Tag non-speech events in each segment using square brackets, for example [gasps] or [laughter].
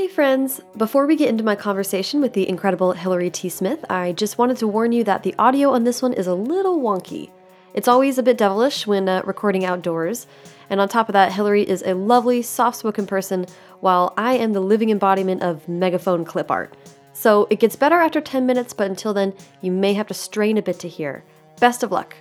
Hey friends! Before we get into my conversation with the incredible Hilary T. Smith, I just wanted to warn you that the audio on this one is a little wonky. It's always a bit devilish when uh, recording outdoors, and on top of that, Hilary is a lovely, soft spoken person, while I am the living embodiment of megaphone clip art. So it gets better after 10 minutes, but until then, you may have to strain a bit to hear. Best of luck!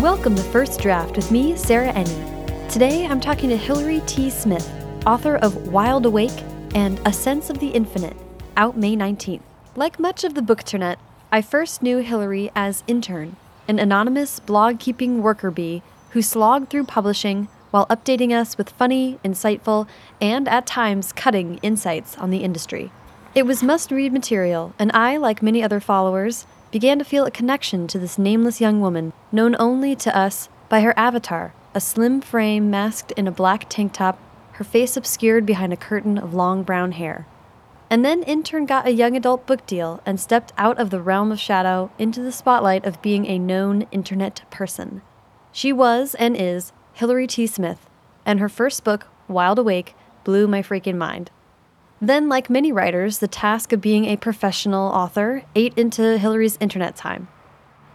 Welcome to First Draft with me, Sarah Enni. Today I'm talking to Hilary T. Smith, author of Wild Awake and A Sense of the Infinite, out May 19th. Like much of the bookternet, I first knew Hilary as Intern, an anonymous blog keeping worker bee who slogged through publishing while updating us with funny, insightful, and at times cutting insights on the industry. It was must read material, and I, like many other followers, began to feel a connection to this nameless young woman, known only to us by her avatar a slim frame masked in a black tank top, her face obscured behind a curtain of long brown hair. And then Intern got a young adult book deal and stepped out of the realm of shadow into the spotlight of being a known internet person. She was and is Hilary T. Smith, and her first book, Wild Awake, blew my freaking mind. Then, like many writers, the task of being a professional author ate into Hilary's internet time.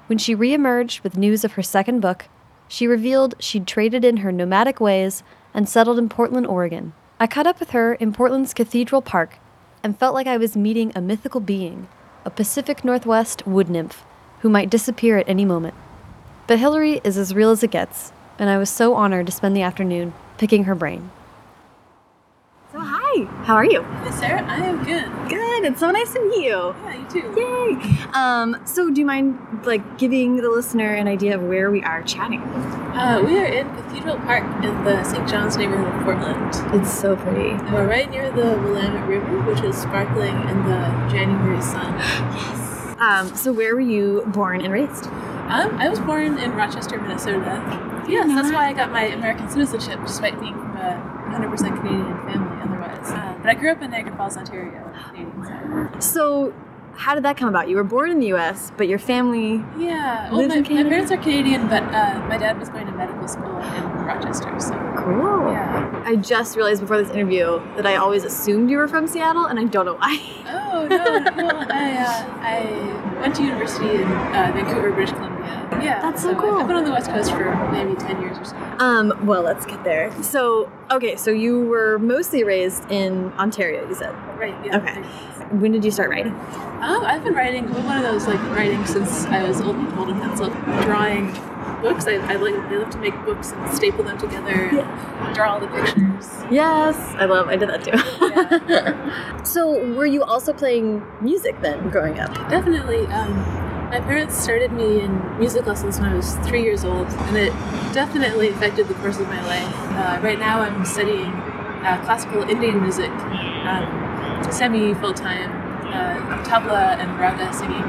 When she reemerged with news of her second book, she revealed she'd traded in her nomadic ways and settled in Portland, Oregon. I caught up with her in Portland's Cathedral Park and felt like I was meeting a mythical being, a Pacific Northwest wood nymph who might disappear at any moment. But Hilary is as real as it gets, and I was so honored to spend the afternoon picking her brain. So, hi, how are you? Hey, Sarah, I am good. Good, it's so nice to meet you. Yeah, you too. Yay! Um, so, do you mind like giving the listener an idea of where we are chatting? Uh, we are in Cathedral Park in the St. John's neighborhood of Portland. It's so pretty. And we're right near the Willamette River, which is sparkling in the January sun. [gasps] yes. Um, so, where were you born and raised? Um, I was born in Rochester, Minnesota. Yes, that's why I got my American citizenship, despite being from a 100% Canadian family but I grew up in Niagara Falls, Ontario. So, how did that come about? You were born in the U.S., but your family. Yeah, well, my, my parents are Canadian, but uh, my dad was going to medical school in Rochester, so Cool. yeah. I just realized before this interview that I always assumed you were from Seattle, and I don't know why. Oh no! well, I uh, I went to university in uh, Vancouver, British Columbia. Yeah, That's so cool. I've been on the West Coast for maybe ten years or so. Um, well, let's get there. So, okay, so you were mostly raised in Ontario, you said. Right. Yeah. Okay. When did you start writing? Um, I've been writing one of those like writing since I was old, old and pencil, drawing books. I, I like I love to make books and staple them together, and draw all the pictures. Yes, I love. I did that too. [laughs] so, were you also playing music then, growing up? Definitely. Um, my parents started me in music lessons when I was three years old, and it definitely affected the course of my life. Uh, right now, I'm studying uh, classical Indian music, um, semi full time, uh, tabla and raga singing,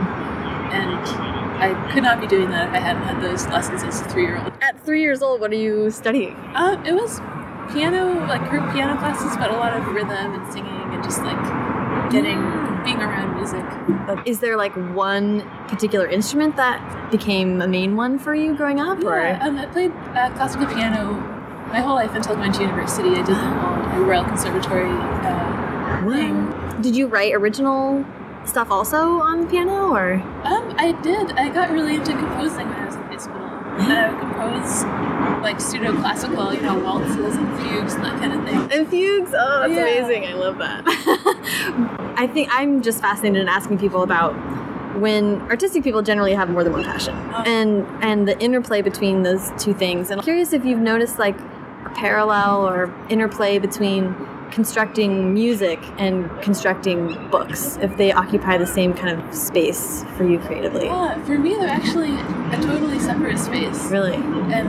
and I could not be doing that if I hadn't had those lessons as a three year old. At three years old, what are you studying? Um, it was piano, like group piano classes, but a lot of rhythm and singing and just like getting, being around music. Is there like one particular instrument that became a main one for you growing up? Yeah, um, I played uh, classical piano my whole life until I went to university. I did the whole Royal Conservatory uh, thing. Did you write original stuff also on the piano, or? Um, I did. I got really into composing when I was in high school. And I would compose like pseudo classical, you know, waltzes and fugues and that kind of thing. And fugues. Oh, that's Yeah. amazing. I love that. [laughs] I think I'm just fascinated in asking people about when artistic people generally have more than one passion Oh. and and the interplay between those two things. And I'm curious if you've noticed like a parallel or interplay between constructing music and constructing books if they occupy the same kind of space for you creatively. Yeah, for me, they're actually a totally separate space. Really? And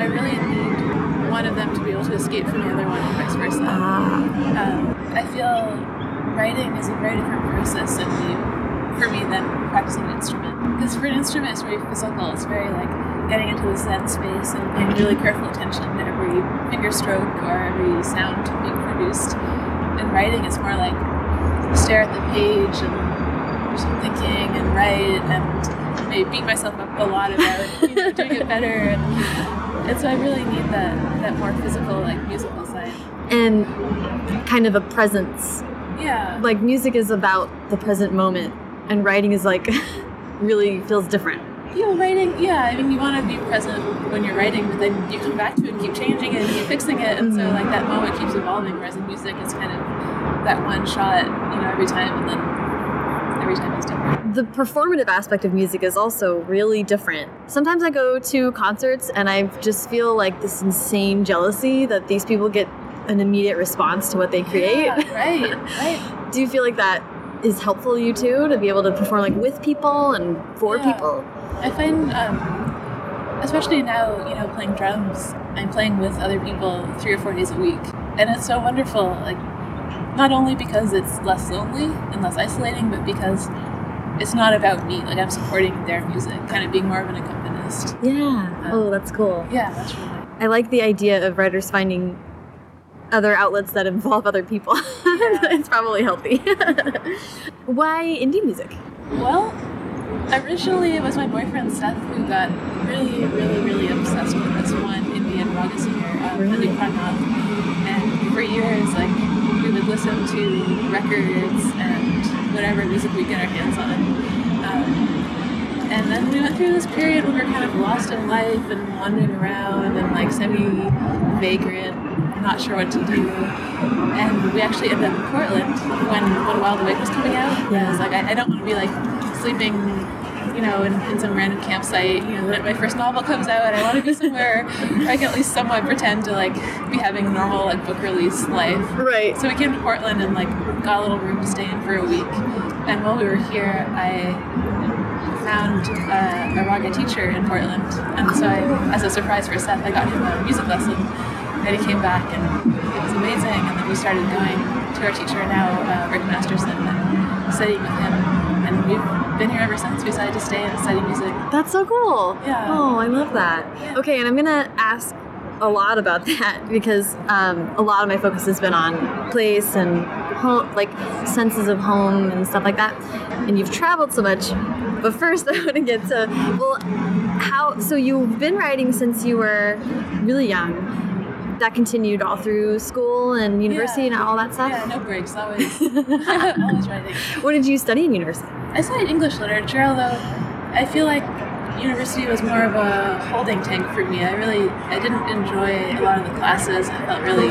I really need one of them to be able to escape from the other one and vice versa. Ah. um, I feel writing is a very different process than me, for me than practicing an instrument. Because for an instrument, it's very physical. It's very like getting into the zen space and paying really careful attention to every finger stroke or every sound being produced. And writing is more like stare at the page and do some thinking and write and maybe beat myself up a lot about you know, doing it better. And, and so I really need that, that more physical, like musical side. and kind of a presence. Yeah. Like music is about the present moment, and writing is like [laughs] really feels different. You know, writing, yeah, I mean, you want to be present when you're writing, but then you come back to it and keep changing it and keep fixing it. And so, Mhm. like, that moment keeps evolving, whereas in music, it's kind of that one shot, you know, every time, and then every time it's different. The performative aspect of music is also really different. Sometimes I go to concerts and I just feel like this insane jealousy that these people get an immediate response to what they create. Yeah, right, right. [laughs] Do you feel like that is helpful to you too to be able to perform like with people and for Yeah. people? I find, um, especially now, you know, playing drums, I'm playing with other people three or four days a week. And it's so wonderful, like, not only because it's less lonely and less isolating, but because it's not about me. Like, I'm supporting their music, kind of being more of an accompanist. Yeah. Oh, that's cool. Yeah, that's really nice. I like the idea of writers finding other outlets that involve other people. [laughs] it's probably healthy. [laughs] Why indie music? Well, originally it was my boyfriend Seth who got really, really, really obsessed with this one Indian raga singer, Really? Pran Nath. And for years, like, we would listen to records and whatever music we get our hands on. Um, and then we went through this period when we were kind of lost in life and wandering around and like semi-vagrant, not sure what to do. And we actually ended up in Portland when, when Wild Awake was coming out. And I was like, I, I don't want to be like sleeping, you know, in, in some random campsite. You know, my first novel comes out, and I want to be somewhere where I can at least somewhat pretend to like be having normal like book release life. Right. So we came to Portland and like got a little room to stay in for a week. And while we were here, I found uh, a raga teacher in Portland, and so I, as a surprise for Seth, I got him a music lesson. And he came back, and it was amazing. And then we started going to our teacher now, uh, Rick Masterson, and studying with him. And we've been here ever since. We decided to stay and study music. That's so cool. Yeah. Oh, I love that. Yeah. Okay, and I'm gonna ask a lot about [laughs] that because um, a lot of my focus has been on place and home, like senses of home and stuff like that. And you've traveled so much. But first, [laughs] I want to get to well, how? So you've been writing since you were really young. That continued all through school and university Yeah. and all that stuff. Yeah, no breaks, always, [laughs] always writing. What did you study in university? I studied English literature, although I feel like university was more of a holding tank for me. I really, I didn't enjoy a lot of the classes. I felt really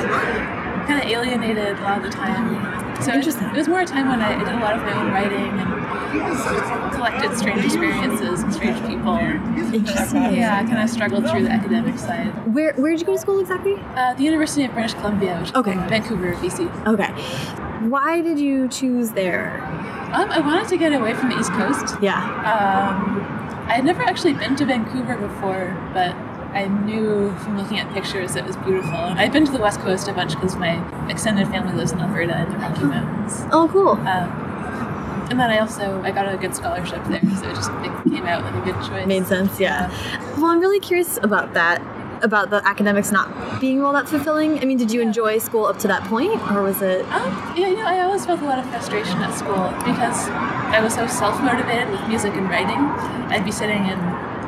kind of alienated a lot of the time. So it, Interesting. it was more a time when I, I did a lot of my own writing and collected strange experiences and strange people. Interesting. Yeah, I kind of struggled through the academic side. Where Where did you go to school exactly? Uh, the University of British Columbia, which is Okay. in Vancouver, BC. Okay. Why did you choose there? Um, I wanted to get away from the East Coast. Yeah. Um, I had never actually been to Vancouver before, but I knew from looking at pictures it was beautiful. I'd been to the West Coast a bunch because my extended family lives in Alberta in the Rocky Mountains. Oh, cool. Um, and then I also I got a good scholarship there, so it just it came out like a good choice. Made sense, yeah. Well, I'm really curious about that, about the academics not being all that fulfilling. I mean, did you enjoy school up to that point, or was it? Um, yeah, you know, I always felt a lot of frustration at school because I was so self-motivated with music and writing. I'd be sitting in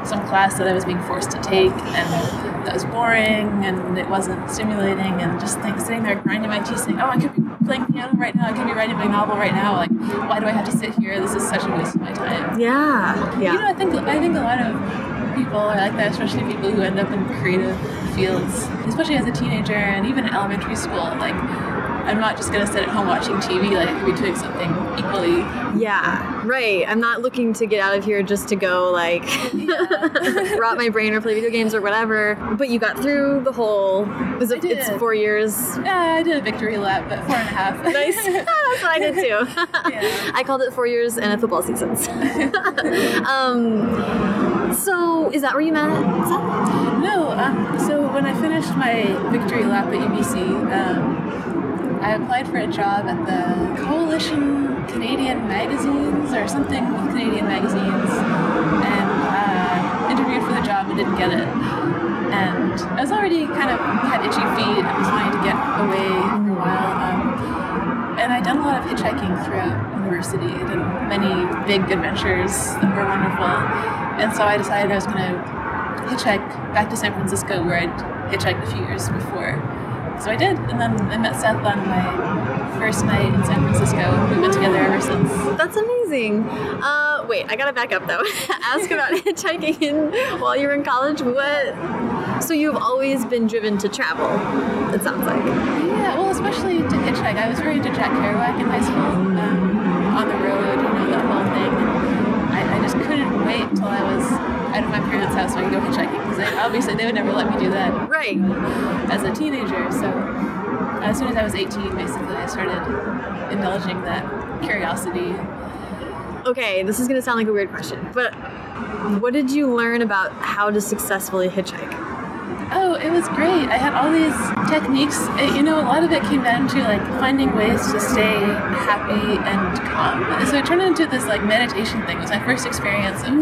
some class that I was being forced to take, and that was boring, and it wasn't stimulating, and just think, sitting there grinding my teeth, saying, "Oh, I could be playing piano right now. I could be writing my novel right now. Like, why do I have to sit here? This is such a waste of my time." Yeah, yeah. You know. I think I think a lot of people are like that, especially people who end up in creative fields, especially as a teenager and even in elementary school. Like, I'm not just gonna sit at home watching TV. Like, I could be doing something equally. Yeah, right. I'm not looking to get out of here just to go like [laughs] rot my brain or play video games or whatever. But you got through the whole. Was it? It's four years. Yeah, I did a victory lap, but four and a half. [laughs] Nice. [laughs] That's what I did too. Yeah. I called it four years and a football season. um, so is that where you met Seth? No, um, so when I finished my victory lap at UBC, um, I applied for a job at the Coalition Canadian Magazines or something with Canadian magazines, and uh, interviewed for the job and didn't get it. And I was already kind of had itchy feet and was wanting to get away for a while. Done a lot of hitchhiking throughout university. I did many big adventures that were wonderful. And so I decided I was going to hitchhike back to San Francisco, where I'd hitchhiked a few years before. so I did, and then I met Seth on my first night in San Francisco. We've been together ever since. That's amazing. Uh, wait, I gotta back up though. [laughs] Ask about [laughs] hitchhiking in, while you were in college. What? So you've always been driven to travel. It sounds like. Especially to hitchhike. I was very into Jack Kerouac in high school, um, on the road, you know, that whole thing. I, I just couldn't wait until I was out of my parents' house so I could go hitchhiking because obviously they would never let me do that Right. as a teenager. So as soon as I was 18, basically, I started indulging that curiosity. Okay, this is gonna sound like a weird question, but what did you learn about how to successfully hitchhike? Oh, it was great. I had all these techniques. Uh, You know, a lot of it came down to like finding ways to stay happy and calm. So it turned into this like meditation thing. It was my first experience of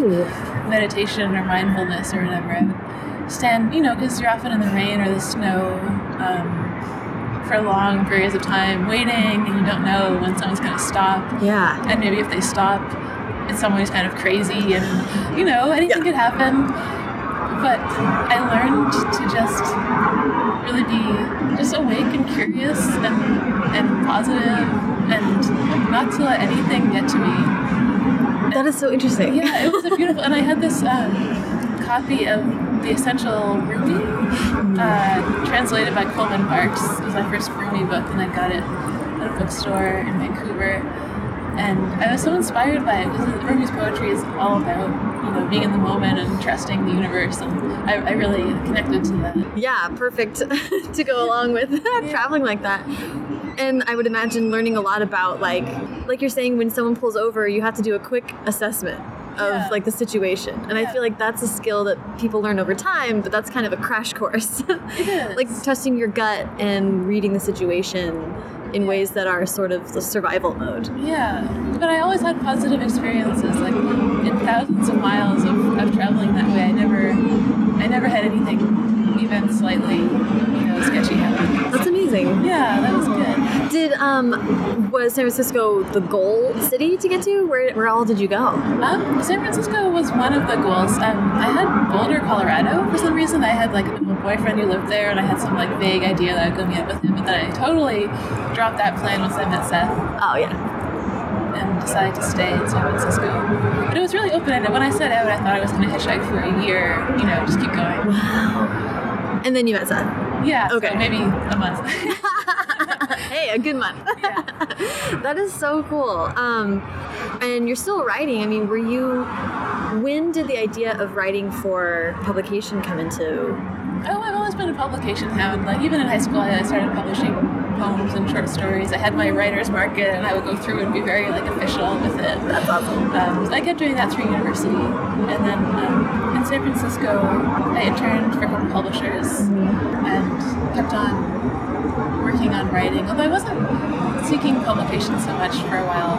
meditation or mindfulness or whatever. I would stand, you know, because you're often in the rain or the snow um, for long periods of time waiting and you don't know when someone's going to stop. Yeah. And maybe if they stop, it's someone who's kind of crazy and, you know, anything Yeah. could happen. But I learned to just really be just awake and curious and, and positive and not to let anything get to me. That is so interesting. Yeah, it was a beautiful, and I had this um, copy of The Essential Rumi, uh, translated by Coleman Barks. It was my first Rumi book, and I got it at a bookstore in Vancouver. And I was so inspired by it because Rumi's poetry is all about, you know, being in the moment and trusting the universe, and I, I really connected to that. Yeah, perfect [laughs] to go along with [laughs] traveling like that. And I would imagine learning a lot about like like you're saying when someone pulls over, you have to do a quick assessment of Yeah. like the situation. And I feel like that's a skill that people learn over time, but that's kind of a crash course. [laughs] It is. like trusting your gut and reading the situation in ways that are sort of the survival mode. Yeah, but I always had positive experiences. Like in thousands of miles of, of traveling that way, I never, I never had anything even slightly, you know, sketchy happen. That's amazing. Yeah, that was good. Did um was San Francisco the goal city to get to? Where where all did you go? Um, San Francisco was one of the goals. Um, I had Boulder, Colorado for some reason. I had like a boyfriend who lived there, and I had some like vague idea that I'd go meet up with him. But then I totally dropped that plan once I met Seth. Oh yeah. and decided to stay in San Francisco. But it was really open ended. When I set out, I thought I was going to hitchhike for a year, you know, just keep going. Wow. And then you met Seth. Yeah, so Okay. maybe a month. [laughs] hey, a good month. [laughs] Yeah. [laughs] that is so cool. Um, and you're still writing. I mean, were you? When did the idea of writing for publication come into? oh, I've always been a publication hound. Like, even in high school, I started publishing poems and short stories. I had my writer's market, and I would go through and be very, like, official with it. That's awesome. Um, I kept doing that through university. And then um, in San Francisco, I interned for a couple publishers and kept on working on writing, although I wasn't seeking publication so much for a while.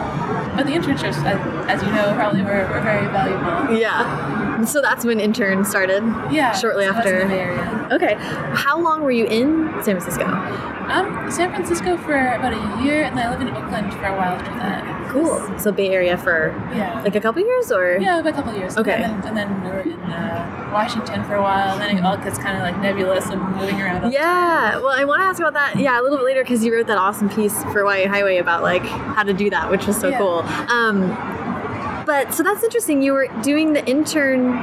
But the internships, as, as you know, probably were, were very valuable. Yeah. [laughs] So that's when intern started. Yeah. Shortly so that's after. in the Area. Okay. How long were you in San Francisco? Um, San Francisco for about a year, and then I lived in Oakland for a while after that. Cool. So Bay Area for Yeah. like a couple years, or yeah, about a couple years. Okay. And then, and then we were in uh, Washington for a while, and then it all gets kind of like nebulous and moving around. all the Yeah, well, I want to ask about that. Yeah, a little bit later because you wrote that awesome piece for YA Highway about like how to do that, which was so Yeah. cool. Um, but so that's interesting. You were doing the intern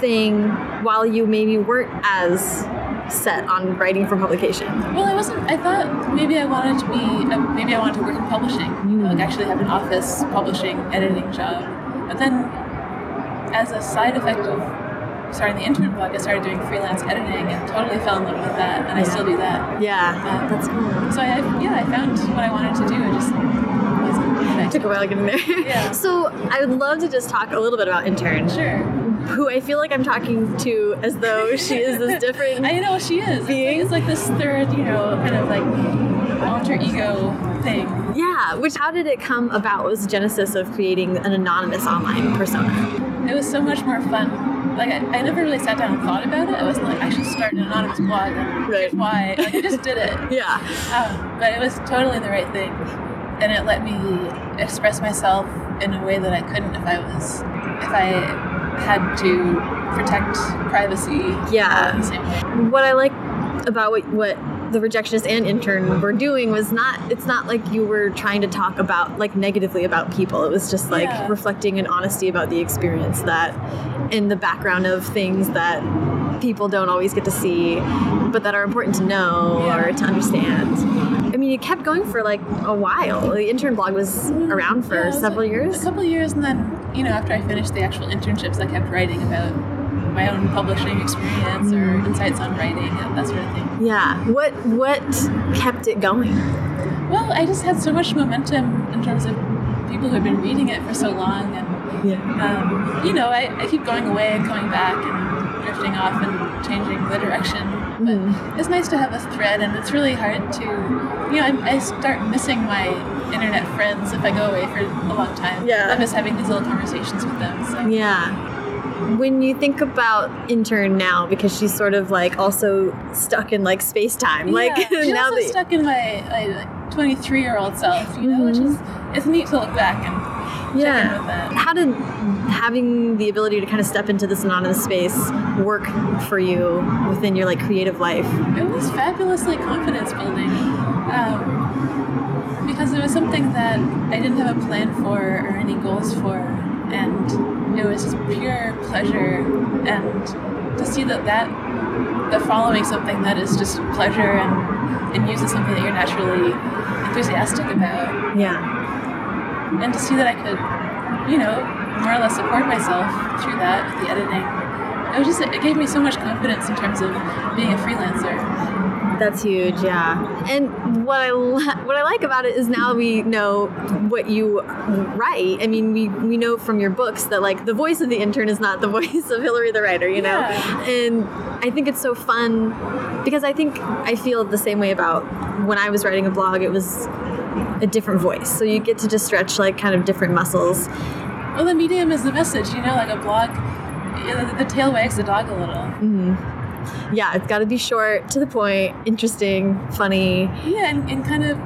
thing while you maybe weren't as set on writing for publication. Well, I wasn't. I thought maybe I wanted to be. Uh, maybe I wanted to work in publishing, like actually have an office publishing editing job. But then, as a side effect of starting the intern blog, I started doing freelance editing and totally fell in love with that, and I still do that. Yeah, that's cool. So I, yeah, I found what I wanted to do. It just took a while getting there. Yeah. [laughs] So I would love to just talk a little bit about intern, Sure. who I feel like I'm talking to as though she is this [laughs] different. I know she is. It's like, it's like this third, you know, kind of like alter ego thing. yeah, which how did it come about? What was the genesis of creating an anonymous online persona? It was so much more fun. Like I, I never really sat down and thought about it. I wasn't like I should start an anonymous blog. And Right. Why. Like I just did it. [laughs] Yeah. Um, but it was totally the right thing, and it let me express myself in a way that I couldn't if I was if I had to protect privacy. Yeah. Uh, in the same way. What I like about what, what the rejectionist and intern were doing was not it's not like you were trying to talk about like negatively about people it was just like Yeah. reflecting an honesty about the experience that in the background of things that people don't always get to see but that are important to know Yeah. or to understand i mean it kept going for like a while the intern blog was around for Yeah, was several years A couple years, and then you know, after I finished the actual internships, I kept writing about my own publishing experience or Mm. insights on writing and that sort of thing. yeah what what kept it going Well, I just had so much momentum in terms of people who had been reading it for so long, and yeah um, you know, I, I keep going away and coming back and drifting off and changing the direction. But Mhm. it's nice to have a thread, and it's really hard to, you know, I, I start missing my internet friends if I go away for a long time. Yeah. I miss having these little conversations with them. So. Yeah. When you think about intern now, because she's sort of like also stuck in like space time, like. [laughs] She's now also that stuck in my, my 23 year old self, you know, which is it's neat to look back and check in with yeah. How did having the ability to kind of step into this anonymous space work for you within your like creative life? It was fabulously confidence building um, because it was something that I didn't have a plan for or any goals for, and it was just pure pleasure. And to see that that that following something that is just pleasure and and uses something that you're naturally enthusiastic about, Yeah. And to see that I could, you know, more or less support myself through that with the editing. It was just it gave me so much confidence in terms of being a freelancer. That's huge, yeah. And what I [laughs] what I like about it is now we know what you write. I mean, we we know from your books that like the voice of the intern is not the [laughs] voice of Hilary the writer, you know. Yeah. And I think it's so fun because I think I feel the same way about when I was writing a blog. It was a different voice, so you get to just stretch like kind of different muscles. Well, the medium is the message, you know, like a blog. The tail wags the dog a little. hmm Yeah, it's got to be short, to the point, interesting, funny. Yeah, and, and kind of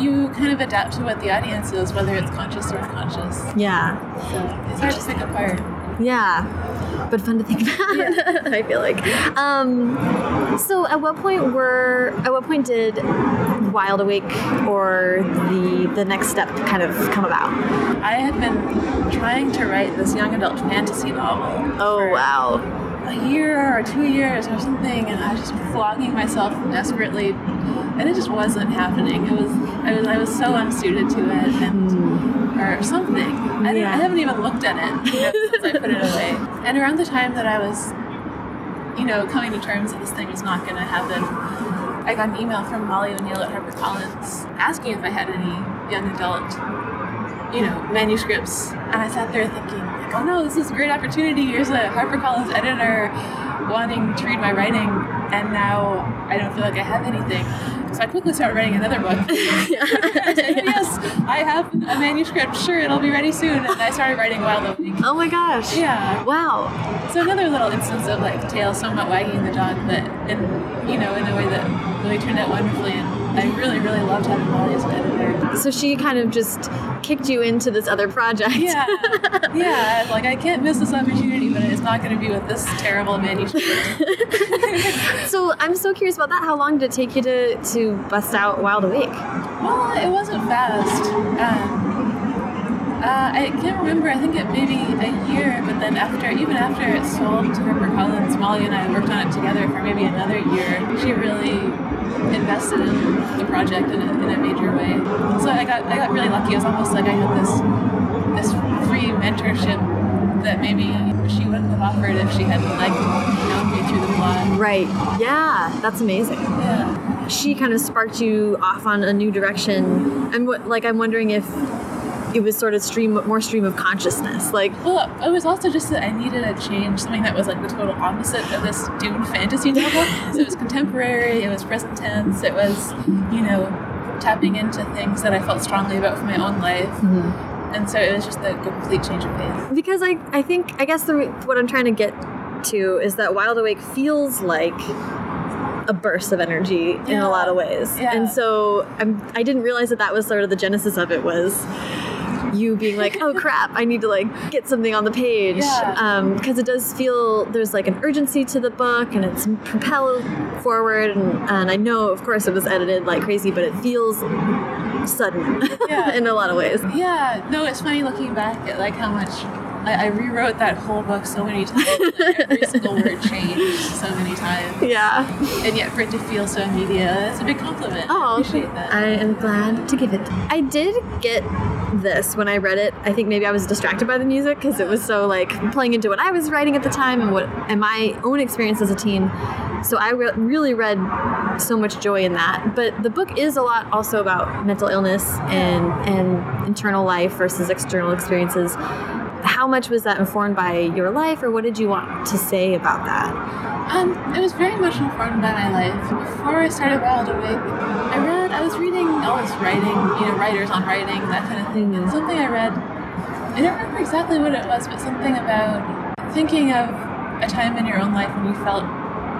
you kind of adapt to what the audience is, whether it's conscious or unconscious. Yeah. So it's hard to pick apart. Yeah, but fun to think about. [laughs] I feel like. Um, so, at what point were at what point did Wild Awake or the the next step kind of come about? I had been trying to write this young adult fantasy novel. Oh for wow! A year or two years or something, and I was just flogging myself desperately, and it just wasn't happening. It was I was I was so unsuited to it, and or something. I, Yeah. I haven't even looked at it you [laughs] know, since I put it away. And around the time that I was, you know, coming to terms that this thing was not going to happen, I got an email from Molly O'Neill at HarperCollins asking if I had any young adult, you know, manuscripts. And I sat there thinking, like, oh no, this is a great opportunity. Here's a HarperCollins editor wanting to read my writing, and now I don't feel like I have anything. So I quickly started writing another book. I [laughs] said, [laughs] yes, I have a manuscript. Sure, it'll be ready soon. And I started writing Wild Awake. Oh my gosh! Yeah. Wow. So another little instance of like tail somewhat wagging the dog, but in you know in a way that really turned out wonderfully, and I really really loved having Molly as an editor. So she kind of just kicked you into this other project. Yeah, [laughs] yeah. Like I can't miss this opportunity, but it's not going to be with this terrible manuscript. [laughs] so I'm so curious about that. How long did it take you to to bust out Wild Awake? Well, it wasn't fast. Um, uh, I can't remember. I think it maybe a year, but then after, even after it sold to HarperCollins, Molly and I worked on it together for maybe another year. She really invested in the project in a, in a major way. So I got I got really lucky. It was almost like I had this this free mentorship that maybe she wouldn't have offered if she hadn't like known me through the blog. Right. Yeah, that's amazing. Yeah. she kind of sparked you off on a new direction. I'm what like I'm wondering if it was sort of stream more stream of consciousness. Like Well, it was also just that I needed a change, something that was like the total opposite of this doomed fantasy novel. so it was contemporary, it was present tense, it was, you know, tapping into things that I felt strongly about for my own life. Mm-hmm. And so it was just a complete change of pace. because I I think I guess the what I'm trying to get to is that Wild Awake feels like a burst of energy in a lot of ways. Yeah. And so I'm, I didn't realize that that was sort of the genesis of it was you being like, oh crap, I need to like get something on the page. Yeah. Um, because it does feel there's like an urgency to the book and it's propelled forward. And, and I know, of course, it was edited like crazy, but it feels sudden Yeah. [laughs] in a lot of ways. Yeah, no, it's funny looking back at like how much I, I rewrote that whole book so many [laughs] times. Like every single word changed so many times, Yeah. and yet for it to feel so immediate, it's a big compliment. Oh, I appreciate that. I am glad to give it. I did get this when I read it. I think maybe I was distracted by the music because it was so like playing into what I was writing at the time and what and my own experience as a teen. So I re- really read so much joy in that. But the book is a lot also about mental illness and and internal life versus external experiences. How much was that informed by your life, or what did you want to say about that? Um, it was very much informed by my life. Before I started Wild Awake, I read, I was reading all this writing, you know, writers on writing, that kind of thing. And something I read, I don't remember exactly what it was, but something about thinking of a time in your own life when you felt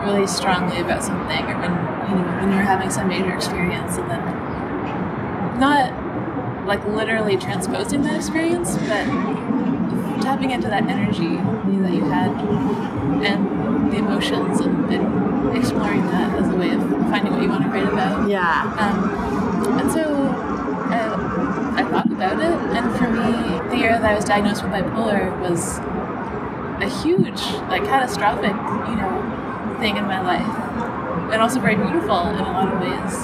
really strongly about something, or when you know when you were having some major experience, and then not like literally transposing that experience, but tapping into that energy that you had and the emotions and, and exploring that as a way of finding what you want to write about. Yeah. Um, and so I, I thought about it, and for me, the year that I was diagnosed with bipolar was a huge, like catastrophic, you know, thing in my life, and also very beautiful in a lot of ways.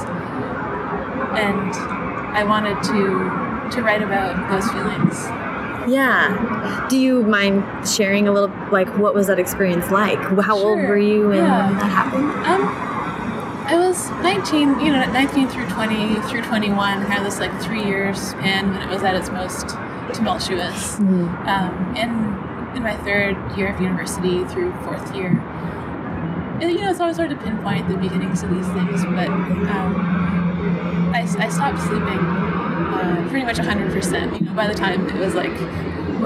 And I wanted to to write about those feelings. Yeah. Do you mind sharing a little, like, what was that experience like? How old were you when Yeah. that happened? Um, I was 19, you know, 19 through 20 through 21, had this like three years span when it was at its most tumultuous. Mhm. Um, in in my third year of university through fourth year, and, you know, it's always hard to pinpoint the beginnings of these things, but um, I, I stopped sleeping uh, pretty much 100%. You know, by the time it was like,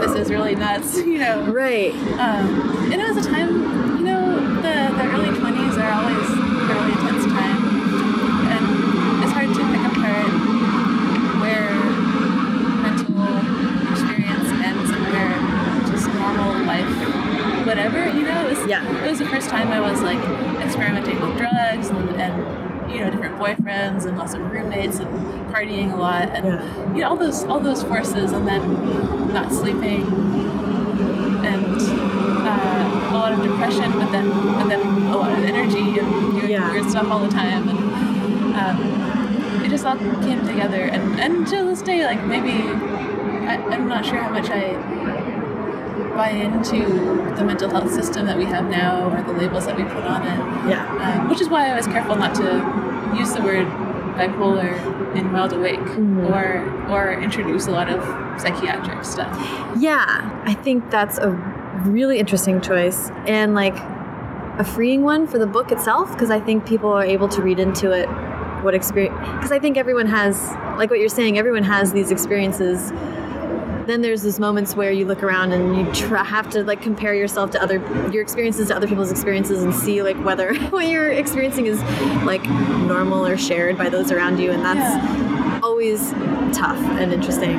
this is really nuts, [laughs] you know. Right. Um, and it was a time, you know, the, the early 20s are always a really intense time. And it's hard to pick apart where mental experience ends and where just normal life, whatever, you know. It was, Yeah. it was the first time I was like experimenting with drugs and, and you know, different boyfriends and lots of roommates and partying a lot. And, Yeah. you know, all those, all those forces and then not sleeping and uh, a lot of depression, but then but then a lot of energy and doing Yeah. weird stuff all the time, and um, it just all came together. And and to this day, like maybe I, I'm not sure how much I buy into the mental health system that we have now or the labels that we put on it, Yeah. um, which is why I was careful not to use the word bipolar in Wild Awake Mhm. or or introduce a lot of psychiatric stuff. Yeah. I think that's a really interesting choice and like a freeing one for the book itself because I think people are able to read into it what experience because I think everyone has like what you're saying everyone has these experiences then there's these moments where you look around and you try, have to like compare yourself to other your experiences to other people's experiences and see like whether [laughs] what you're experiencing is like normal or shared by those around you and that's always tough and interesting.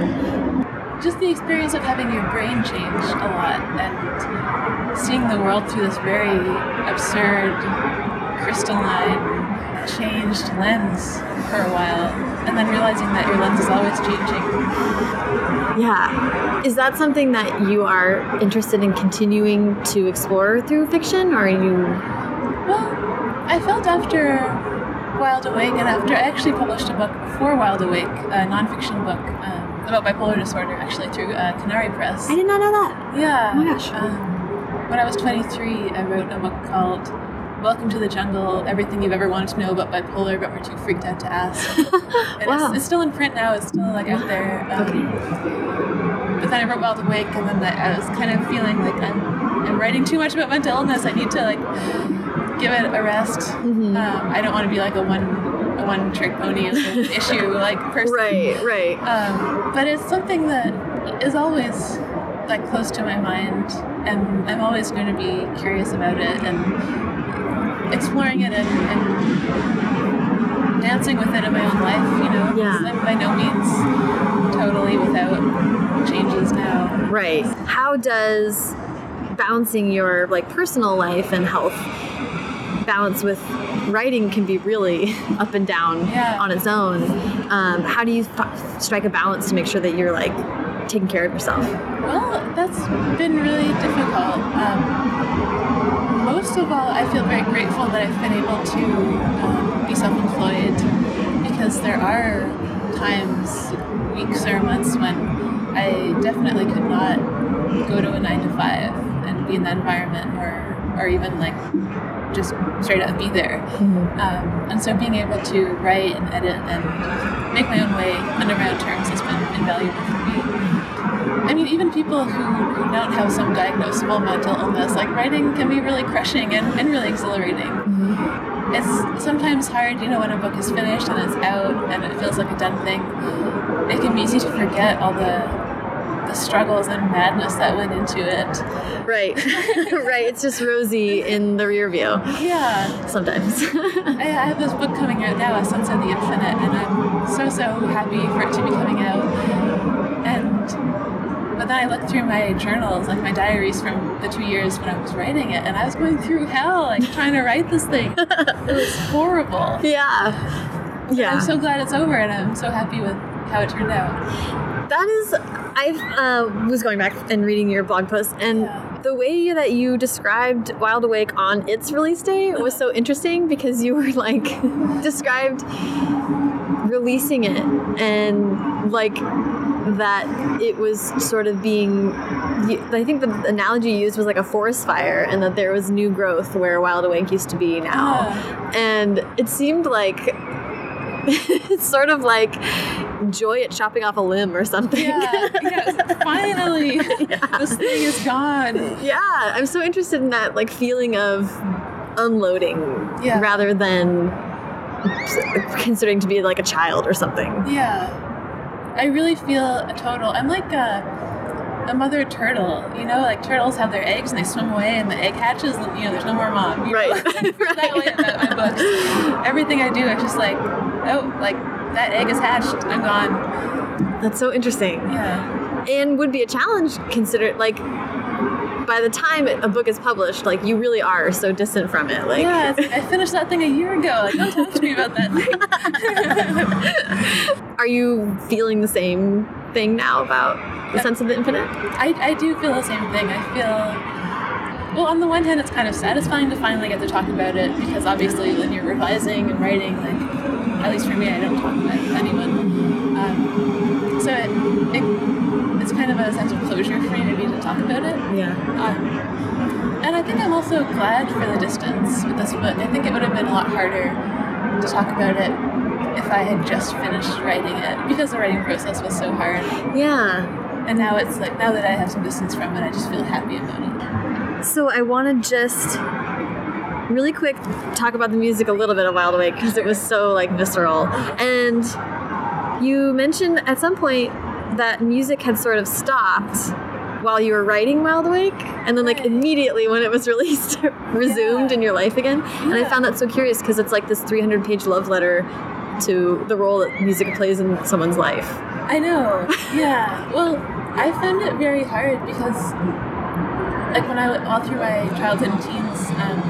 Just the experience of having your brain change a lot and seeing the world through this very absurd, crystalline, changed lens for a while, and then realizing that your lens is always changing. Yeah. Is that something that you are interested in continuing to explore through fiction, or are you? Well, I felt after Wild Awake, and after I actually published a book before Wild Awake, a nonfiction book um, about bipolar disorder, actually through uh, Conari Press. I did not know that. Yeah. Oh my gosh. Um, when I was 23, I wrote a book called Welcome to the Jungle Everything You've Ever Wanted to Know About Bipolar, but Were Too Freaked Out to Ask. [laughs] And wow. it's, it's still in print now, it's still like out there. Um, Okay. But then I wrote Wild Awake, and then I was kind of feeling like I'm, I'm writing too much about mental illness. I need to like give it a rest. Mhm. Um, I don't want to be like a one a one trick pony [laughs] issue like person. Right. Right. Um, but it's something that is always like close to my mind, and I'm always going to be curious about it and exploring it and, and dancing with it in my own life. You know, Yeah. I'm by no means totally without changes now. Right. How does balancing your like personal life and health balance with writing can be really [laughs] up and down Yeah. on its own. Um, how do you f- strike a balance to make sure that you're like taking care of yourself? Well, that's been really difficult. Um, most of all, I feel very grateful that I've been able to um, be self employed because there are times, weeks, or months when I definitely could not go to a nine to five and be in that environment or, or even like just straight up be there. Um, and so being able to write and edit and make my own way under my own terms has been invaluable for me. I mean, even people who, who don't have some diagnosable mental illness, like writing can be really crushing and, and really exhilarating. Mm-hmm. It's sometimes hard, you know, when a book is finished and it's out and it feels like a done thing. It can be easy to forget all the the struggles and madness that went into it. Right, [laughs] [laughs] right. It's just rosy in the rear view Yeah. sometimes. [laughs] I I have this book coming out now, A Sense of the Infinite, and I'm so so happy for it to be coming out. And but then I looked through my journals, like my diaries from the two years when I was writing it, and I was going through hell, like trying to write this thing. It was [laughs] horrible. yeah, yeah. I'm so glad it's over, and I'm so happy with how it turned out. That is, I uh, was going back and reading your blog post, and Yeah. the way that you described Wild Awake on its release day was so [laughs] interesting because you were like [laughs] described releasing it and like that it was sort of being. I think the analogy used was like a forest fire, and that there was new growth where Wild Awake used to be now, and it seemed like. [laughs] it's sort of like joy at chopping off a limb or something. Yeah, yeah. like, Finally, [laughs] this thing is gone. Yeah, I'm so interested in that like feeling of unloading Yeah. rather than considering to be like a child or something. Yeah. I really feel a total. I'm like a, a mother turtle. You know, like turtles have their eggs and they swim away and the egg hatches and, you know, there's no more mom. Know? Right. [laughs] That way about my books. Everything I do, I'm just like, oh, like that egg is hatched. I'm gone. That's so interesting. Yeah. And would be a challenge considered like by the time a book is published, like you really are so distant from it. Like Yeah, I finished that thing a year ago. Like, don't talk to me about that [laughs] are you feeling the same thing now about the Yeah. sense of the infinite? I, I do feel the same thing. I feel, well, on the one hand, it's kind of satisfying to finally get to talk about it because obviously when you're revising and writing, like, at least for me, I don't talk about it with anyone. Um, so it, it, it's kind of a sense of closure for me maybe to talk about it. Yeah. Um, and I think I'm also glad for the distance with this book. I think it would have been a lot harder to talk about it if I had just finished writing it because the writing process was so hard. Yeah. And now it's like, now that I have some distance from it, I just feel happy about it. So I want to just really quick talk about the music a little bit of Wild Awake because it was so like visceral. And you mentioned at some point that music had sort of stopped while you were writing Wild Awake, and then like Right. immediately when it was [laughs] released, resumed Yeah. in your life again. And I found that so curious because it's like this 300 page love letter to the role that music plays in someone's life. I know. Yeah. [laughs] Well, I found it very hard because, like, when I all through my childhood and teens, um,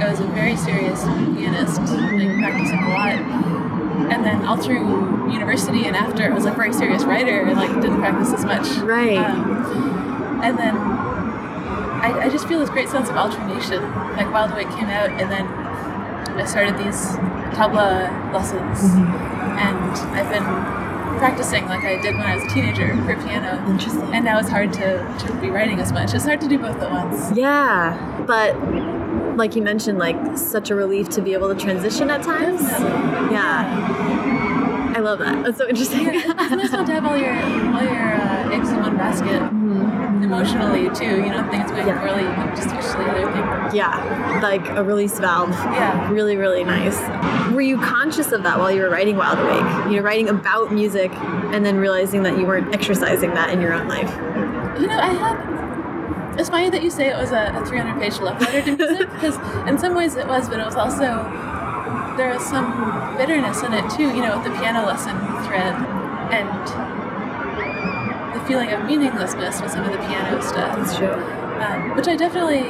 I was a very serious pianist, like practicing a lot. And then all through university and after, I was like a very serious writer and like didn't practice as much. Right. Um, and then I, I just feel this great sense of alternation. Like Wild Awake came out, and then I started these tabla lessons, and I've been practicing like I did when I was a teenager for piano. Interesting. And now it's hard to, to be writing as much. It's hard to do both at once. Yeah, but like you mentioned, like such a relief to be able to transition at times. Yeah, I love that. That's so interesting. Yeah, it's nice to have all your all your uh, eggs in one basket emotionally too. You know, things going Yeah. poorly, just the other thing. yeah, like a release valve. Yeah. Really, really nice. Were you conscious of that while you were writing Wild Awake? You know, writing about music and then realizing that you weren't exercising that in your own life. You know, I had. It's funny that you say it was a, a 300 page love letter to music because, in some ways, it was, but it was also. There was some bitterness in it too, you know, with the piano lesson thread. And the feeling of meaninglessness with some of the piano stuff. That's true. Um, which I definitely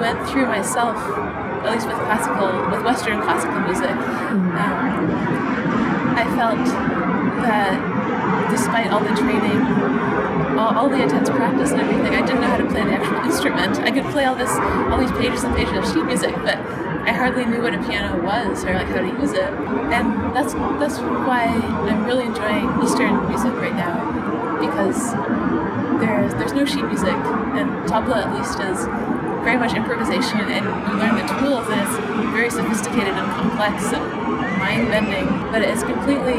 went through myself, at least with classical, with Western classical music. Mm-hmm. Um, I felt that despite all the training, all, all, the intense practice and everything, I didn't know how to play the actual [laughs] instrument. I could play all this, all these pages and pages of sheet music, but I hardly knew what a piano was or like how to use it. And that's that's why I'm really enjoying Eastern music right now because there's there's no sheet music, and tabla at least is very much improvisation, and you learn the tools, and it's very sophisticated and complex and mind bending, but it's completely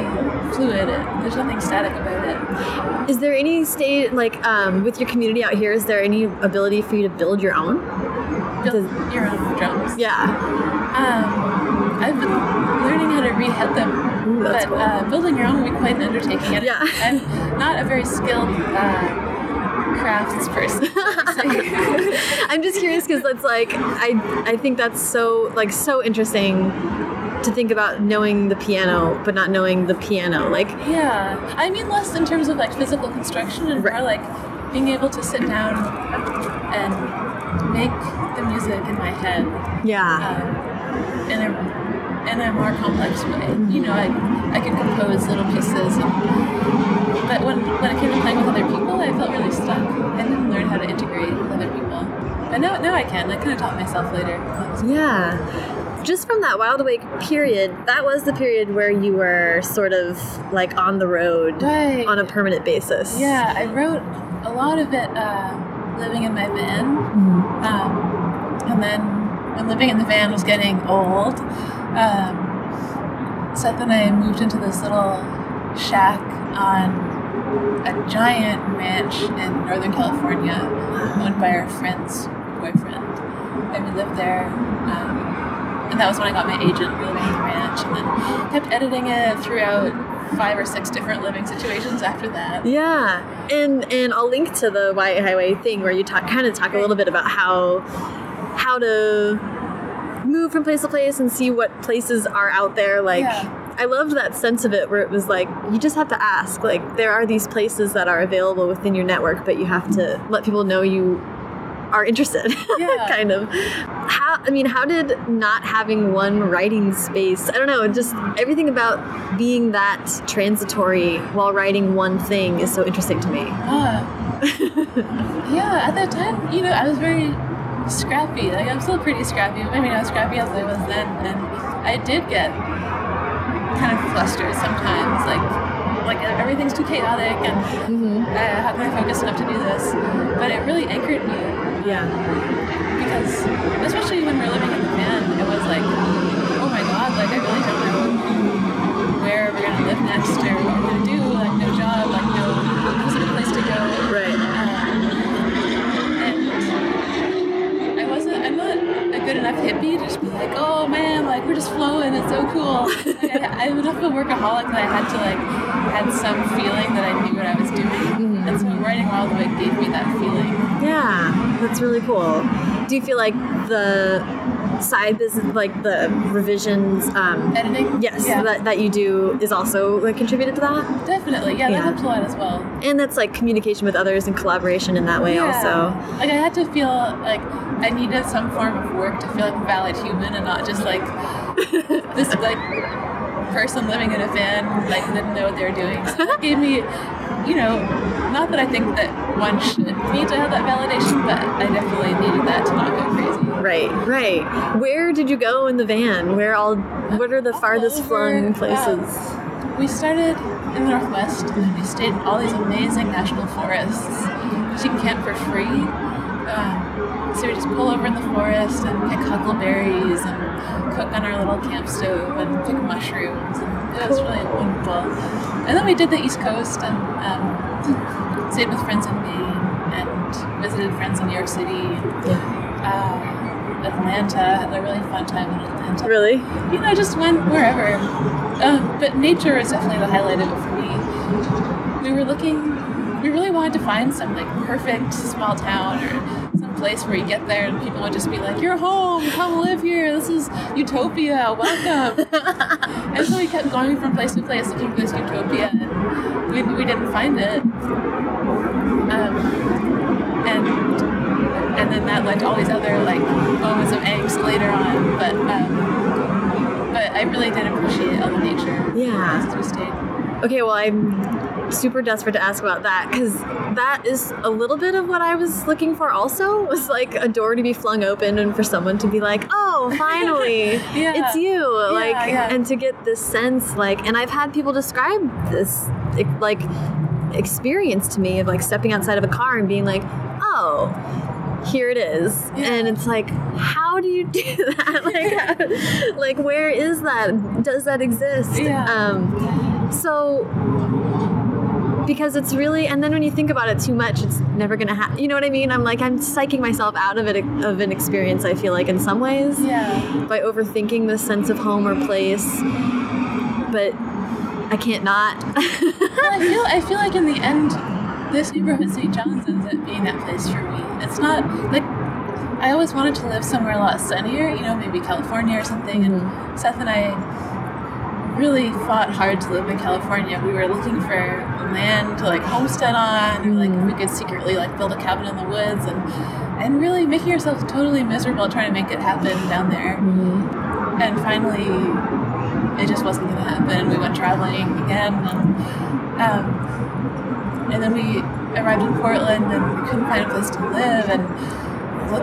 fluid. There's nothing static about it. Is there any state like um, with your community out here? Is there any ability for you to build your own? Build Does, your own drums. Yeah. Um, I've been learning how to rehead them, Ooh, but cool. uh, building your own would be quite an undertaking. And yeah. I'm not a very skilled. Uh, crafts person. [laughs] I'm just curious because it's like I I think that's so like so interesting to think about knowing the piano but not knowing the piano like yeah. I mean less in terms of like physical construction and right. more like being able to sit down and make the music in my head yeah. um, in a in a more complex way. You know i i can compose little pieces and, but when when it came to playing with other people i felt really stuck i didn't learn how to integrate with other people. But now now i can. I kind of taught myself later. Yeah just from that Wild Awake period, that was the period where you were sort of like on the road right. on a permanent basis. Yeah, I wrote a lot of it uh, living in my van. Mm-hmm. Um, and then when living in the van was getting old, um, Seth and I moved into this little shack on a giant ranch in Northern California owned by our friend's boyfriend. And we lived there. Um, and that was when I got my agent living in the ranch, and then kept editing it throughout five or six different living situations after that. Yeah, and and I'll link to the YA Highway thing where you talk kind of talk a little bit about how how to move from place to place and see what places are out there. Like, yeah. I loved that sense of it where it was like you just have to ask. Like, there are these places that are available within your network, but you have to let people know you are interested [laughs] yeah. kind of how i mean how did not having one writing space i don't know just everything about being that transitory while writing one thing is so interesting to me uh, yeah at that time you know i was very scrappy like i'm still pretty scrappy i mean i was scrappy as i was then and i did get kind of flustered sometimes like like everything's too chaotic and mm-hmm. uh, how can I focus enough to do this? But it really anchored me. Yeah. Because especially when we're living in the van, it was like, oh my god, like I really don't know where we're gonna live next or what we're gonna do. Like no job, like no specific place to go. Right. Um, and I wasn't. I'm not a good enough hippie to just be like, oh man, like we're just flowing. It's so cool. [laughs] I, I'm enough of a workaholic that I had to like had some feeling that I knew what I was doing. Writing Wild Awake gave me that feeling. Yeah, that's really cool. Do you feel like the side business, like the revisions, um, editing, yes, yeah. that, that you do is also like contributed to that? Definitely, yeah, Yeah. that helps a lot as well. And that's like communication with others and collaboration in that way yeah. also. Like I had to feel like I needed some form of work to feel like a valid human and not just like [laughs] this like person living in a van like didn't know what they were doing. So that gave me, you know, not that I think that one should need to have that validation, but I definitely needed that to not go crazy. Right, right. Where did you go in the van? Where all? What are the All farthest over, flung places? um, we started in the northwest and we stayed in all these amazing national forests. You can camp for free. Um, so we just pull over in the forest and pick huckleberries and cook on our little camp stove and pick mushrooms. And it was really wonderful. And then we did the East Coast and um, stayed with friends in Maine and visited friends in New York City. Uh, Atlanta, had a really fun time in Atlanta Really? you know, I just went wherever. Um, but nature is definitely the highlight of it for me. We were looking, we really wanted to find some like perfect small town or place where you get there and people would just be like, "You're home. Come live here. This is utopia. Welcome." [laughs] and so we kept going from place to place looking for this utopia, and we, we didn't find it. Um, and and then that led to all these other like moments of angst later on. But um, but I really did appreciate all the nature. Yeah. As we stayed. Okay, well, I'm super desperate to ask about that because that is a little bit of what I was looking for. Also, [laughs] was like a door to be flung open and for someone to be like, "Oh, [laughs] finally, Yeah. it's you!" like, yeah. and to get this sense, like, and I've had people describe this, like, experience to me of like stepping outside of a car and being like, "Oh." Here it is, Yeah. and it's like, how do you [laughs] do that? like, how- like, where is that? Does that exist? Yeah. Um, so because it's really and then when you think about it too much it's never gonna happen you know what i mean i'm like i'm psyching myself out of it of an experience i feel like in some ways Yeah. by overthinking the sense of home or place but i can't not Well, I feel [laughs] I feel like in the end, this neighborhood, St. John's, ends up being that place for me. It's not like I always wanted to live somewhere a lot sunnier, you know, maybe California or something. And mm-hmm. Seth and I really fought hard to live in California. We were looking for land to like homestead on, or like we could secretly like build a cabin in the woods, and and really making ourselves totally miserable trying to make it happen down there. And finally, it just wasn't going to happen. We went traveling again, and, um, and then we arrived in Portland, and we couldn't find a place to live, and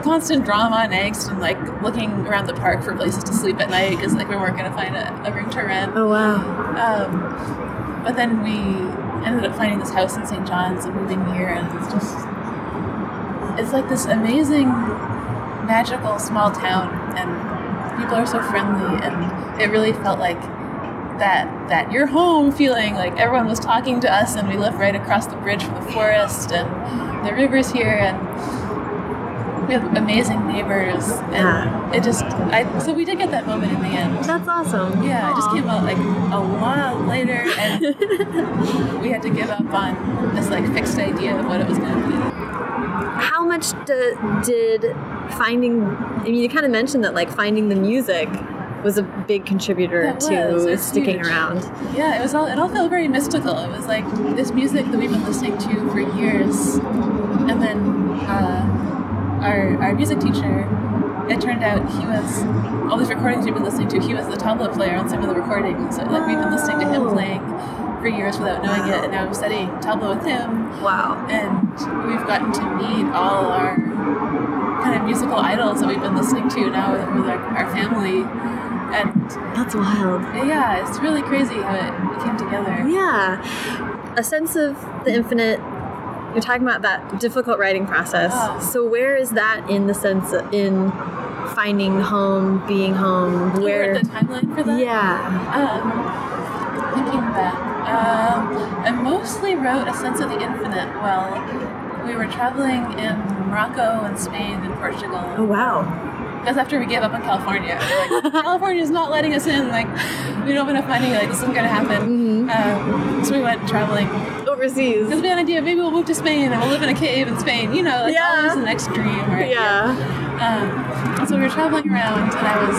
constant drama and angst, and like looking around the park for places to sleep at night because like we weren't going to find a, a room to rent. oh wow Um, but then we ended up finding this house in St. John's and moving here, and it's just it's like this amazing, magical small town, and people are so friendly, and it really felt like that that you're home feeling like everyone was talking to us and we live right across the bridge from the forest and the river's here and we have amazing neighbors and Yeah. it just I so we did get that moment in the end that's awesome yeah, it just came out like a while later, and [laughs] we had to give up on this like fixed idea of what it was going to be. how much d- did finding i mean you kind of mentioned that like finding the music was a big contributor was. to sticking huge. around Yeah, it was all it all felt very mystical. It was like this music that we've been listening to for years, and then uh, our our music teacher. It turned out he was all these recordings we've been listening to. He was the tabla player on some of the recordings. So, like we've been listening to him Oh. playing for years without knowing it, and now I'm studying tabla with him. wow and we've gotten to meet all our kind of musical idols that we've been listening to now with, with our, our family. And that's wild yeah, it's really crazy how it came together. Yeah. A sense of the infinite. You're talking about that difficult writing process. Ah. So where is that in the sense of, in finding home, being home? Where Where? the timeline for that? Yeah. Um, thinking back, um, I mostly wrote a sense of the infinite while we were traveling in Morocco and Spain and Portugal. Oh wow. Because after we gave up on California, like, California's not letting us in. Like, we don't have enough money. Like, this isn't gonna happen. Um, so we went traveling Overseas. because we had an idea. Maybe we'll move to Spain and we'll live in a cave in Spain. You know, like Yeah. always the next dream. Right? Yeah. Um, and so we were traveling around, and I was.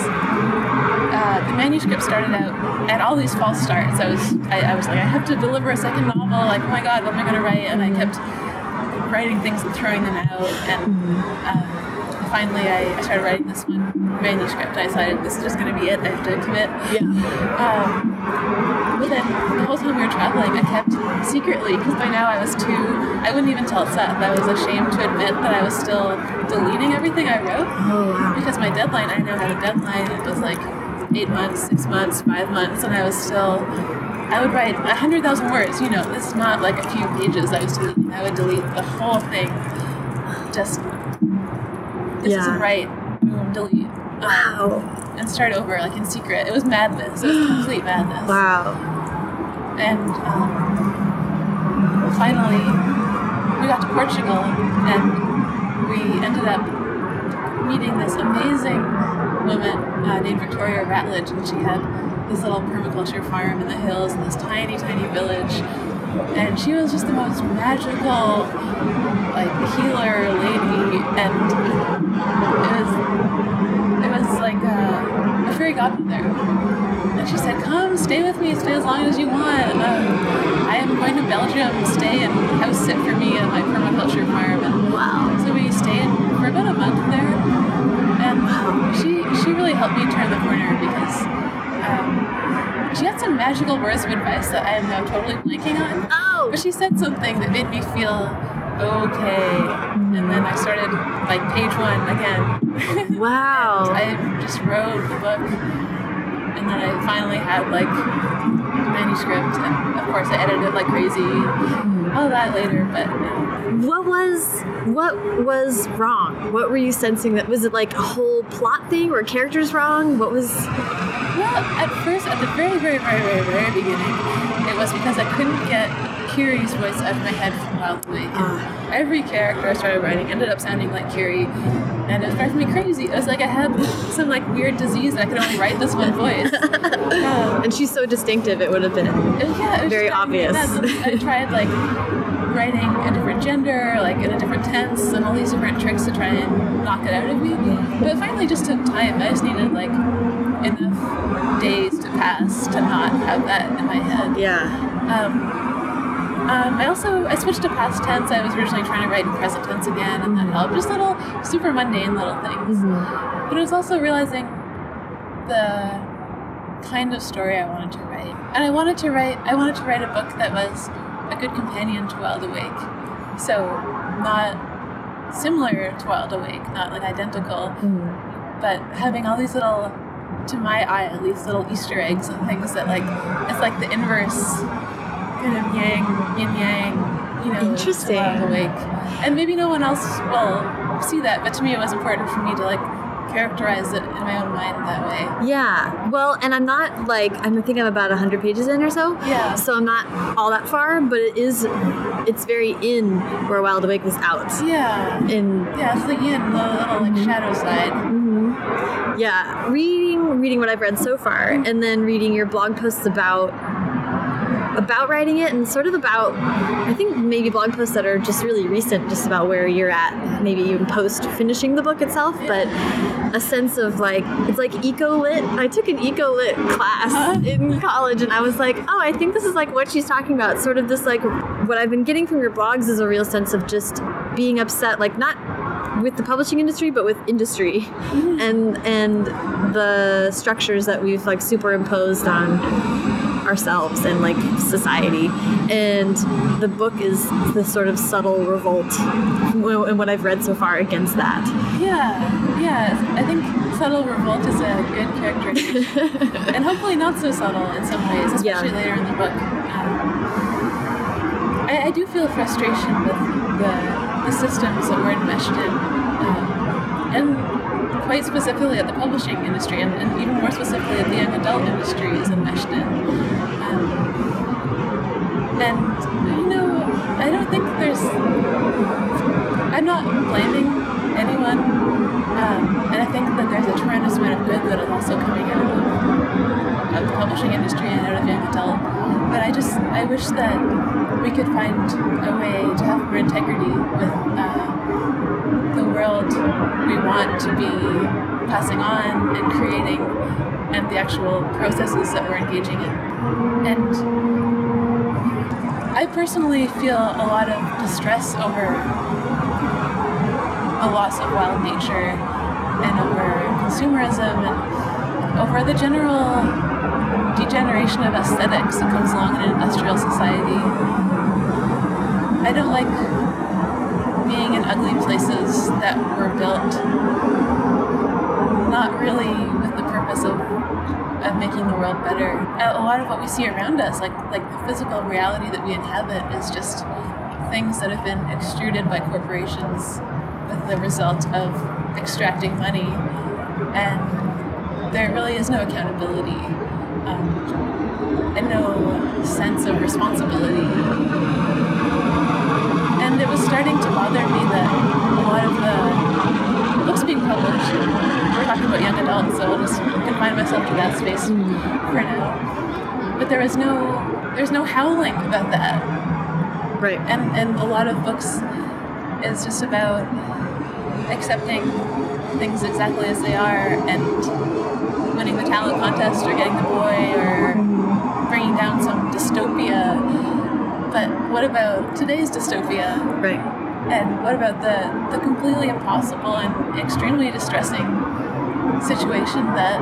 Uh, the manuscript started out at all these false starts. I was, I, I was like, I have to deliver a second novel. Like, oh my god, what am I going to write? And I kept writing things and throwing them out. And um, finally, I, I started writing this one manuscript. I decided this is just going to be it. I have to commit. Yeah. Um, but then the whole time we were traveling, I kept secretly, because by now I was too, I wouldn't even tell Seth. I was ashamed to admit that I was still deleting everything I wrote. Oh wow. Because my deadline, I now had a deadline. It was like eight months, six months, five months, and I was still, I would write a 100,000 words. You know, this is not like a few pages I was deleting. I would delete the whole thing. Just, this Yeah. isn't right. Boom, delete. Um, Wow. and start over like in secret. It was madness. It was [gasps] complete madness. Wow. And um, finally, we got to Portugal, and we ended up meeting this amazing woman uh, named Victoria Ratledge, and she had this little permaculture farm in the hills in this tiny, tiny village. And she was just the most magical, like healer lady, and it was it was like a, a fairy godmother. And she said, "Come, stay with me. Stay as long as you want. Um, I am going to Belgium. Stay and house sit for me at my permaculture farm." And Wow. so we stayed for about a month there, and she she really helped me turn the corner because um, she had some magical words of advice that I am now totally blanking on. Oh. But she said something that made me feel okay, and then I started like page one again. [laughs] Wow. I just wrote the book, and then I finally had like manuscript, and of course I edited it like crazy. All that later, but. um, What was what was wrong? What were you sensing that was it like a whole plot thing or characters wrong? What was Well, at first, at the very, very, very, very, very beginning, it was because I couldn't get Kiri's voice out of my head from Wild Awake. Ah. Every character I started writing ended up sounding like Kiri, and it driving me crazy. It was like I had some like weird disease and I could only write this one voice. Um, [laughs] and she's so distinctive it would have been. it yeah, it Very just driving me obvious. I [laughs] tried like writing a different gender, like in a different tense, and all these different tricks to try and knock it out of me. But it finally just took time. I just needed like enough days to pass to not have that in my head. Yeah. Um, um, I also I switched to past tense. I was originally trying to write in present tense again, and that helped. Just little super mundane little things. Mm-hmm. But I was also realizing the kind of story I wanted to write, and I wanted to write. I wanted to write a book that was a good companion to Wild Awake. So not similar to Wild Awake, not like identical, but having all these little, to my eye at least, little Easter eggs and things that like it's like the inverse kind of yang, yin yang, you know, Interesting. Awake. Uh, and maybe no one else will see that, but to me it was important for me to like characterize it in my own mind that way. Yeah. Well, and I'm not like I'm I think I'm about 100 pages in or so. Yeah. So I'm not all that far, but it is it's very in where Wild Awake was out. Yeah. In Yeah, it's the yin, the little like mm-hmm. shadow side. Mm-hmm. yeah, reading reading what I've read so far mm-hmm. and then reading your blog posts about about writing it and sort of about I think maybe blog posts that are just really recent just about where you're at maybe even post finishing the book itself but a sense of like it's like eco lit. I took an eco lit class in college and I was like oh I think this is like what she's talking about. Sort of this like what I've been getting from your blogs is a real sense of just being upset like not with the publishing industry but with industry. Mm. And and the structures that we've like superimposed on ourselves and like society and the book is this sort of subtle revolt in what i've read so far against that Yeah, yeah. I think subtle revolt is a good characterization, [laughs] and hopefully not so subtle in some ways, especially Yeah. later in the book. Um, I, I do feel frustration with the, the systems that we're enmeshed in, um, and quite specifically at the publishing industry, and, and even more specifically at the young adult industry is enmeshed in. And you know, I don't think there's I'm not blaming anyone, um, and I think that there's a tremendous amount of good that is also coming out of, of the publishing industry and out of young adult. But I just I wish that we could find a way to have more integrity with uh, the world we want to be passing on and creating, and the actual processes that we're engaging in. And I personally feel a lot of distress over the loss of wild nature and over consumerism and over the general degeneration of aesthetics that comes along in industrial society. I don't like being in ugly places that were built not really making the world better. A lot of what we see around us, like like the physical reality that we inhabit, is just things that have been extruded by corporations with the result of extracting money, and there really is no accountability um, and no sense of responsibility. And it was starting to bother me that a lot of the books being published, talking about young adults, so I'll just confine myself to that space hmm. for now. but there is no there's no howling about that. Right. And and a lot of books is just about accepting things exactly as they are and winning the talent contest or getting the boy or bringing down some dystopia. But what about today's dystopia? Right. And what about the, the completely impossible and extremely distressing situation that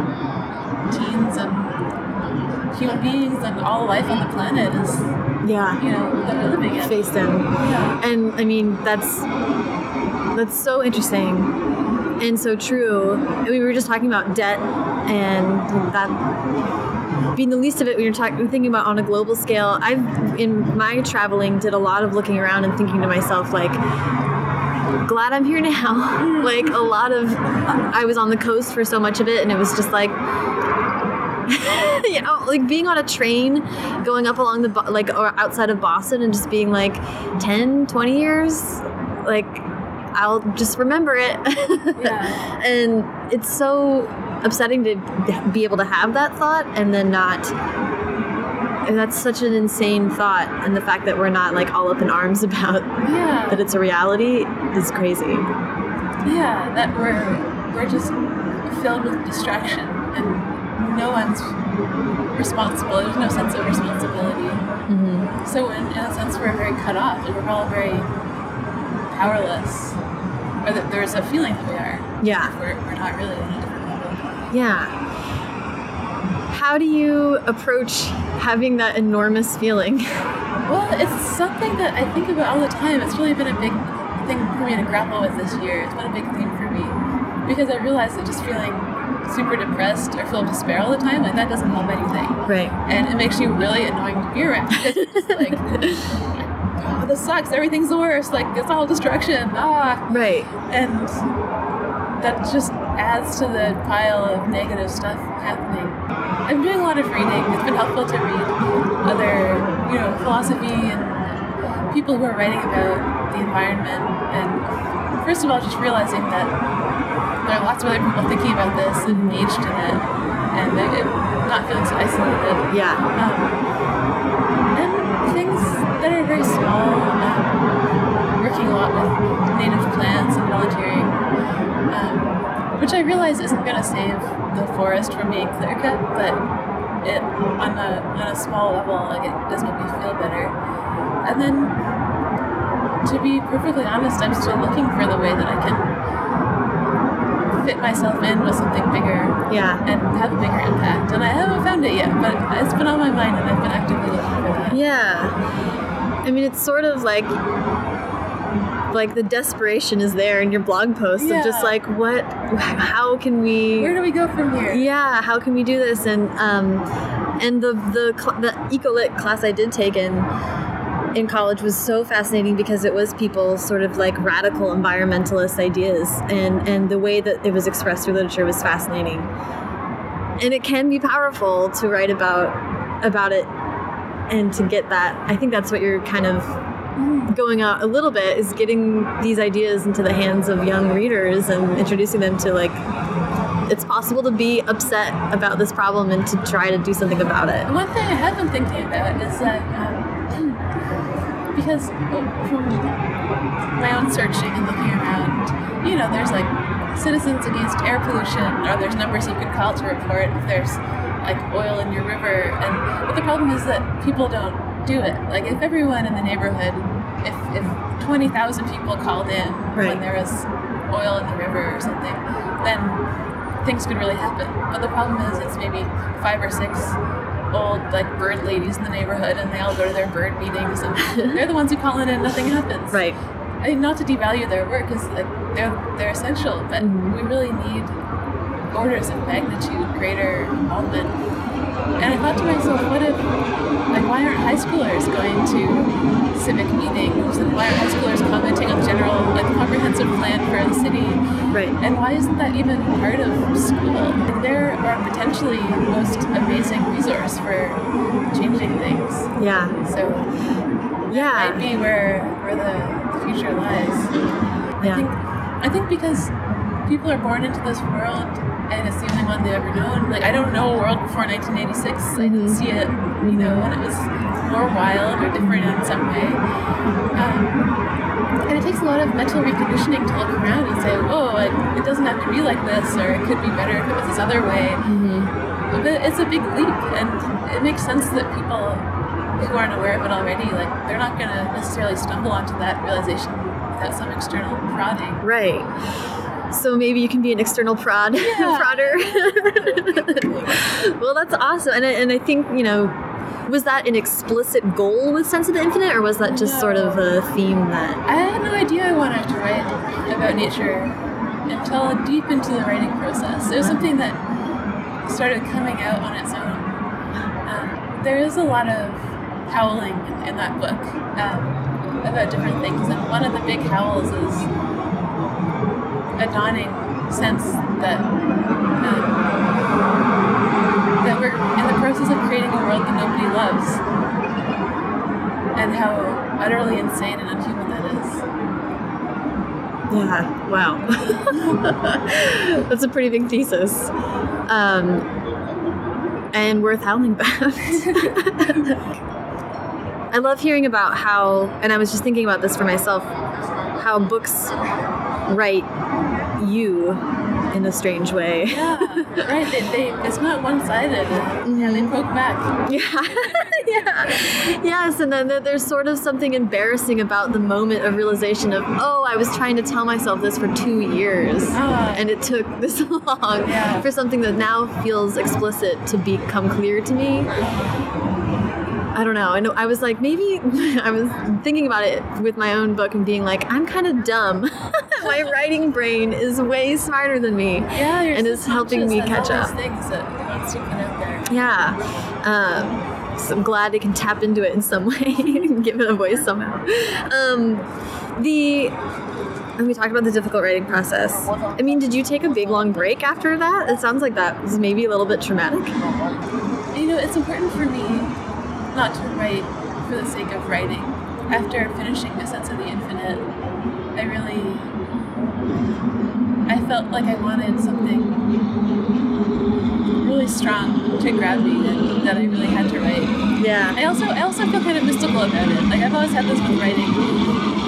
teens and human beings and all life on the planet is, Yeah. you know, that we're living in? Face them. Yeah. And I mean, that's that's so interesting and so true. And we were just talking about debt and that being the least of it when you're talking thinking about on a global scale. I've in my traveling did a lot of looking around and thinking to myself like glad I'm here now. [laughs] like a lot of I was on the coast for so much of it and it was just like [laughs] you know, like being on a train going up along the like or outside of Boston and just being like 10, 20 years like I'll just remember it. [laughs] Yeah. and it's so upsetting to be able to have that thought and then not and that's such an insane thought and the fact that we're not like all up in arms [laughs] about Yeah. that it's a reality is crazy. Yeah, that we're we're just filled with distraction and no one's responsible. There's no sense of responsibility. Mm-hmm. So in, in a sense, we're very cut off and we're all very powerless. Or that there's a feeling that we are. Yeah. We're, we're not really on a different level. Yeah. How do you approach having that enormous feeling? Well, it's something that I think about all the time. It's really been a big thing for me to grapple with this year. It's been a big theme for me because I realized that just feeling super depressed or full of despair all the time, like that doesn't help anything. Right. and it makes you really annoying to be around. It's like, [laughs] oh, this sucks. Everything's the worst. Like it's all destruction. Ah, Right. and that just adds to the pile of negative stuff happening. I'm doing a lot of reading. It's been helpful to read other, you know, philosophy and people who are writing about the environment. And first of all, just realizing that there are lots of other people thinking about this and engaged in it, and it, not feeling so isolated. Yeah. Um, and things that are very small, um, working a lot with native plants and volunteering, um, which I realize isn't going to save the forest from being clear cut, but it on a on a small level, like it does make me feel better. And then, to be perfectly honest, I'm still looking for the way that I can fit myself in with something bigger Yeah. and have a bigger impact. And I haven't found it yet, but it's been on my mind and I've been actively looking for that. Yeah. I mean, it's sort of like like the desperation is there in your blog post of just like what how can we Where do we go from here? yeah how can we do this? And um and the the the ecolit class i did take in in college was so fascinating because it was people sort of like radical environmentalist ideas. And and the way that it was expressed through literature was fascinating. And it can be powerful to write about about it and to get that. I think that's what you're kind of going out a little bit is getting these ideas into the hands of young readers and introducing them to like it's possible to be upset about this problem and to try to do something about it. One thing I have been thinking about is that um, [clears throat] because from my own searching and looking around, you know, there's like Citizens Against Air Pollution, or there's numbers you could call to report if there's like oil in your river. And but the problem is that people don't do it. Like if everyone in the neighborhood, if if twenty thousand people called in Right. when there was oil in the river or something, then things could really happen. But the problem is, it's maybe five or six old like bird ladies in the neighborhood, and they all go to their bird meetings, and [laughs] they're the ones who call in, and nothing happens. Right. I mean, not to devalue their work, because like they're they're essential, but Mhm. we really need orders of magnitude greater involvement. And I thought to myself, what if, like, why aren't high schoolers going to civic meetings, and why aren't high schoolers commenting on the general, like, comprehensive plan for the city? Right. And why isn't that even part of school? Like, they're our potentially most amazing resource for changing things. Yeah. So yeah. might be where where the, the future lies. Yeah. I think I think because people are born into this world and it's the only one they've ever known. Like I don't know a world before 1986. I didn't Mhm. see it you know, and it was more wild or different in some way. Um, and it takes a lot of mental reconditioning to look around and say, oh, it, it doesn't have to be like this, or it could be better if it was this other way. Mm-hmm. But it's a big leap, and it makes sense that people who aren't aware of it already, like, they're not going to necessarily stumble onto that realization without some external prodding. Right. So maybe you can be an external prod [laughs] Yeah. prodder. [laughs] well, that's awesome, and I, and I think you know, was that an explicit goal with Sense of the Infinite, or was that just sort of a theme that? I had no idea I wanted to write about nature until deep into the writing process. It was something that started coming out on its own. Um, there is a lot of howling in, in that book um, about different things, and one of the big howls is a dawning sense that um, that we're in the process of creating a world that nobody loves, and how utterly insane and unhuman that is. Yeah. Wow. [laughs] that's a pretty big thesis, um, and worth howling about. [laughs] I love hearing about how, and I was just thinking about this for myself, how books write you in a strange way. Yeah, right. They, they, it's not one-sided. Yeah, they poke back. [laughs] Yeah, yeah, yes, and then there's sort of something embarrassing about the moment of realization of, oh, I was trying to tell myself this for two years, Ah. and it took [laughs] this long Yeah. for something that now feels explicit to become clear to me. I don't know. I. I was like, maybe [laughs] I was thinking about it with my own book and being like, I'm kind of dumb. [laughs] my writing brain is way smarter than me. Yeah, And it's helping me catch up. these things that it wants to put out there. Yeah. Um, so I'm glad I can tap into it in some [laughs] way and give it a voice somehow. Um, the and we talked about the difficult writing process. I mean, did you take a big long break after that? It sounds like that was maybe a little bit traumatic. You know, it's important for me not to write for the sake of writing. After finishing A Sense of the Infinite, I really I felt like I wanted something really strong to grab me that, that I really had to write. Yeah. I also I also feel kind of mystical about it. Like I've always had this with writing.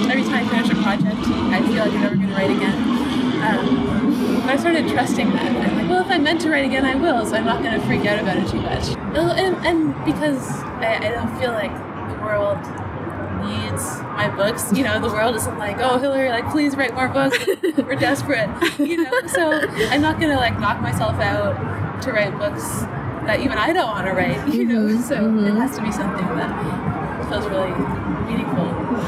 Every time I finish a project, I feel like I'm never going to write again. Um, I started trusting that. I'm like, well, if I'm meant to write again, I will. So I'm not going to freak out about it too much. And, and because I, I don't feel like the world needs my books. You know, the world isn't like, oh, Hilary, like, please write more books. [laughs] We're desperate. You know, so I'm not going to like knock myself out to write books that even I don't want to write. You know, Mhm, so mhm. it has to be something that feels really meaningful.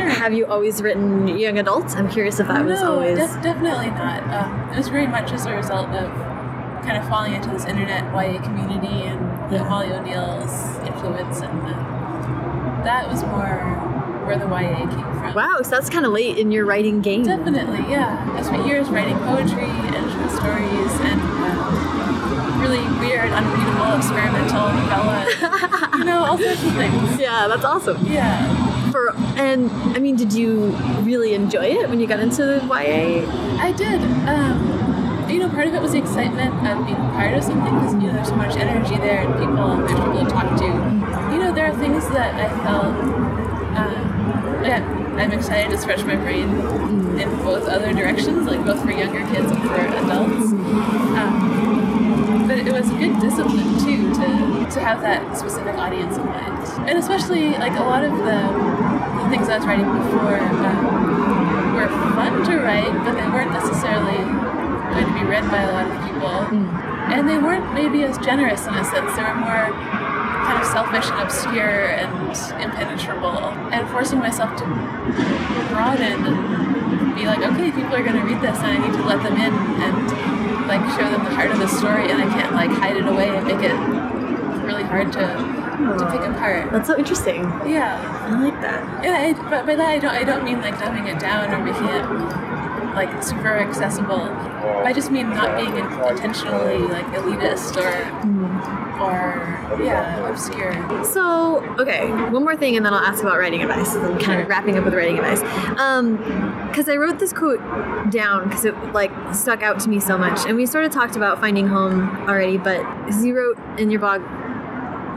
Have you always written young adults? I'm curious if that was always. def- definitely not. Um, it was very much as a result of kind of falling into this internet YA community and Yeah. Molly O'Neill's influence, and uh, that was more where the YA came from. Wow, so that's kind of late in your writing game. Definitely, yeah. I spent years writing poetry and short stories and um, really weird, unreadable, experimental novellas. you know, all sorts of things. [laughs] Yeah, that's awesome. Yeah. For and I mean, did you really enjoy it when you got into the YA? I did. Um, you know, part of it was the excitement of being part of something because you know there's so much energy there and people and there's people to talk to. You know, there are things that I felt. Um, yeah, I'm excited to stretch my brain in both other directions, like both for younger kids and for adults. Um, but it was a good discipline too to to have that specific audience in mind, and especially like a lot of the, the things I was writing before. Um, were fun to write, but they weren't necessarily going to be read by a lot of people. And they weren't maybe as generous in a sense. They were more kind of selfish and obscure and impenetrable. And forcing myself to broaden and be like, okay, people are going to read this and I need to let them in and like show them the heart of the story and I can't like hide it away and make it really hard to, to pick apart. That's so interesting. Yeah. I like that. Yeah, I, but by that I don't I don't mean like dumbing it down or making it like super accessible. I just mean not being intentionally like elitist or or yeah obscure. So, okay, one more thing, and then I'll ask about writing advice. I'm kind of wrapping up with writing advice. Um, Because I wrote this quote down because it like stuck out to me so much, and we sort of talked about finding home already. But you wrote in your blog,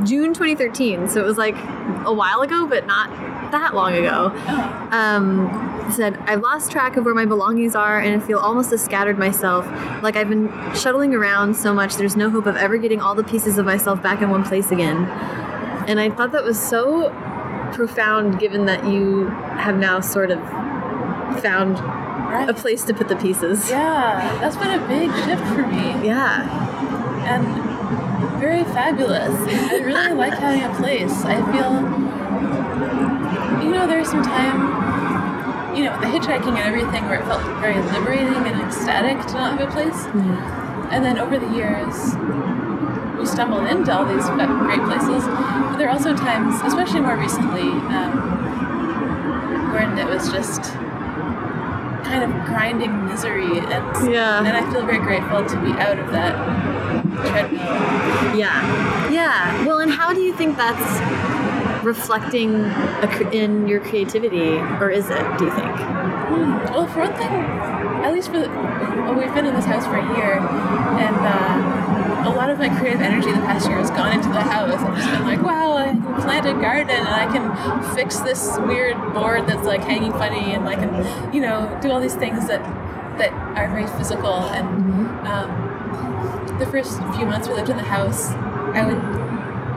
June 2013, so it was like a while ago, but not that long ago. Oh. Um, said, I've lost track of where my belongings are and I feel almost as scattered myself. Like I've been shuttling around so much, there's no hope of ever getting all the pieces of myself back in one place again. And I thought that was so profound given that you have now sort of found Right. a place to put the pieces. Yeah, that's been a big shift for me. Yeah. and very fabulous. I really like having a place. I feel, you know, there's some time, you know, the hitchhiking and everything where it felt very liberating and ecstatic to not have a place. And then over the years, we stumbled into all these great places. But there are also times, especially more recently, um, when it was just kind of grinding misery and Yeah. and I feel very grateful to be out of that treadmill. Yeah. Yeah. Well, and how do you think that's reflecting a, in your creativity, or is it? Do you think? Well, for one thing, at least for the, well, we've been in this house for a year, and uh, a lot of my creative energy the past year has gone into the house. I've just been like, wow, I can plant a garden, and I can fix this weird board that's like hanging funny, and I can, you know, do all these things that that are very physical. And um, the first few months we lived in the house, I would,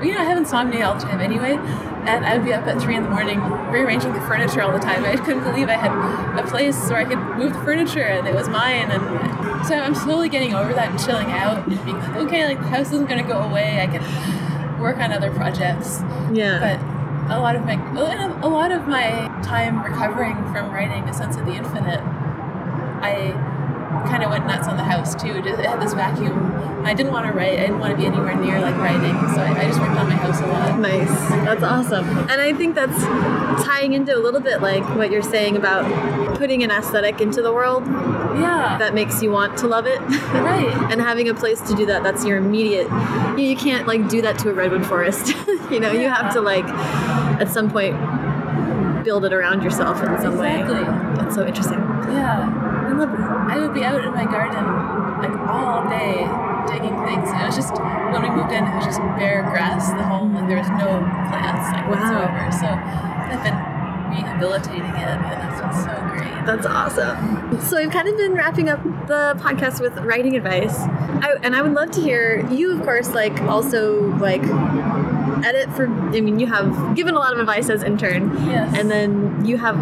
you know, I have insomnia all the time anyway, and I would be up at three in the morning rearranging the furniture all the time. I couldn't believe I had a place where I could move the furniture and it was mine. And so I'm slowly getting over that and chilling out and being like, okay, like the house isn't going to go away. I can work on other projects. Yeah. But a lot of my a lot of my time recovering from writing A Sense of the Infinite, I kind of went nuts on the house too. Just, it had this vacuum. I didn't want to write. I didn't want to be anywhere near like writing, so I, I just worked on my house a lot. Nice. That's awesome. And I think that's tying into a little bit like what you're saying about putting an aesthetic into the world Yeah, that makes you want to love it. right. [laughs] and having a place to do that, that's your immediate. You, you can't like do that to a redwood forest. [laughs] you know, you have to like at some point build it around yourself in some Exactly. way. That's so interesting. Yeah, I love it. I would be out in my garden like all day digging things. And it was just when we moved in, it was just bare grass. The whole like there was no plants like Wow. whatsoever. So I've been rehabilitating it, and it's been so great. That's awesome. So we've kind of been wrapping up the podcast with writing advice, I, and I would love to hear you, of course, like also like edit for. I mean, you have given a lot of advice as intern, Yes. and then you have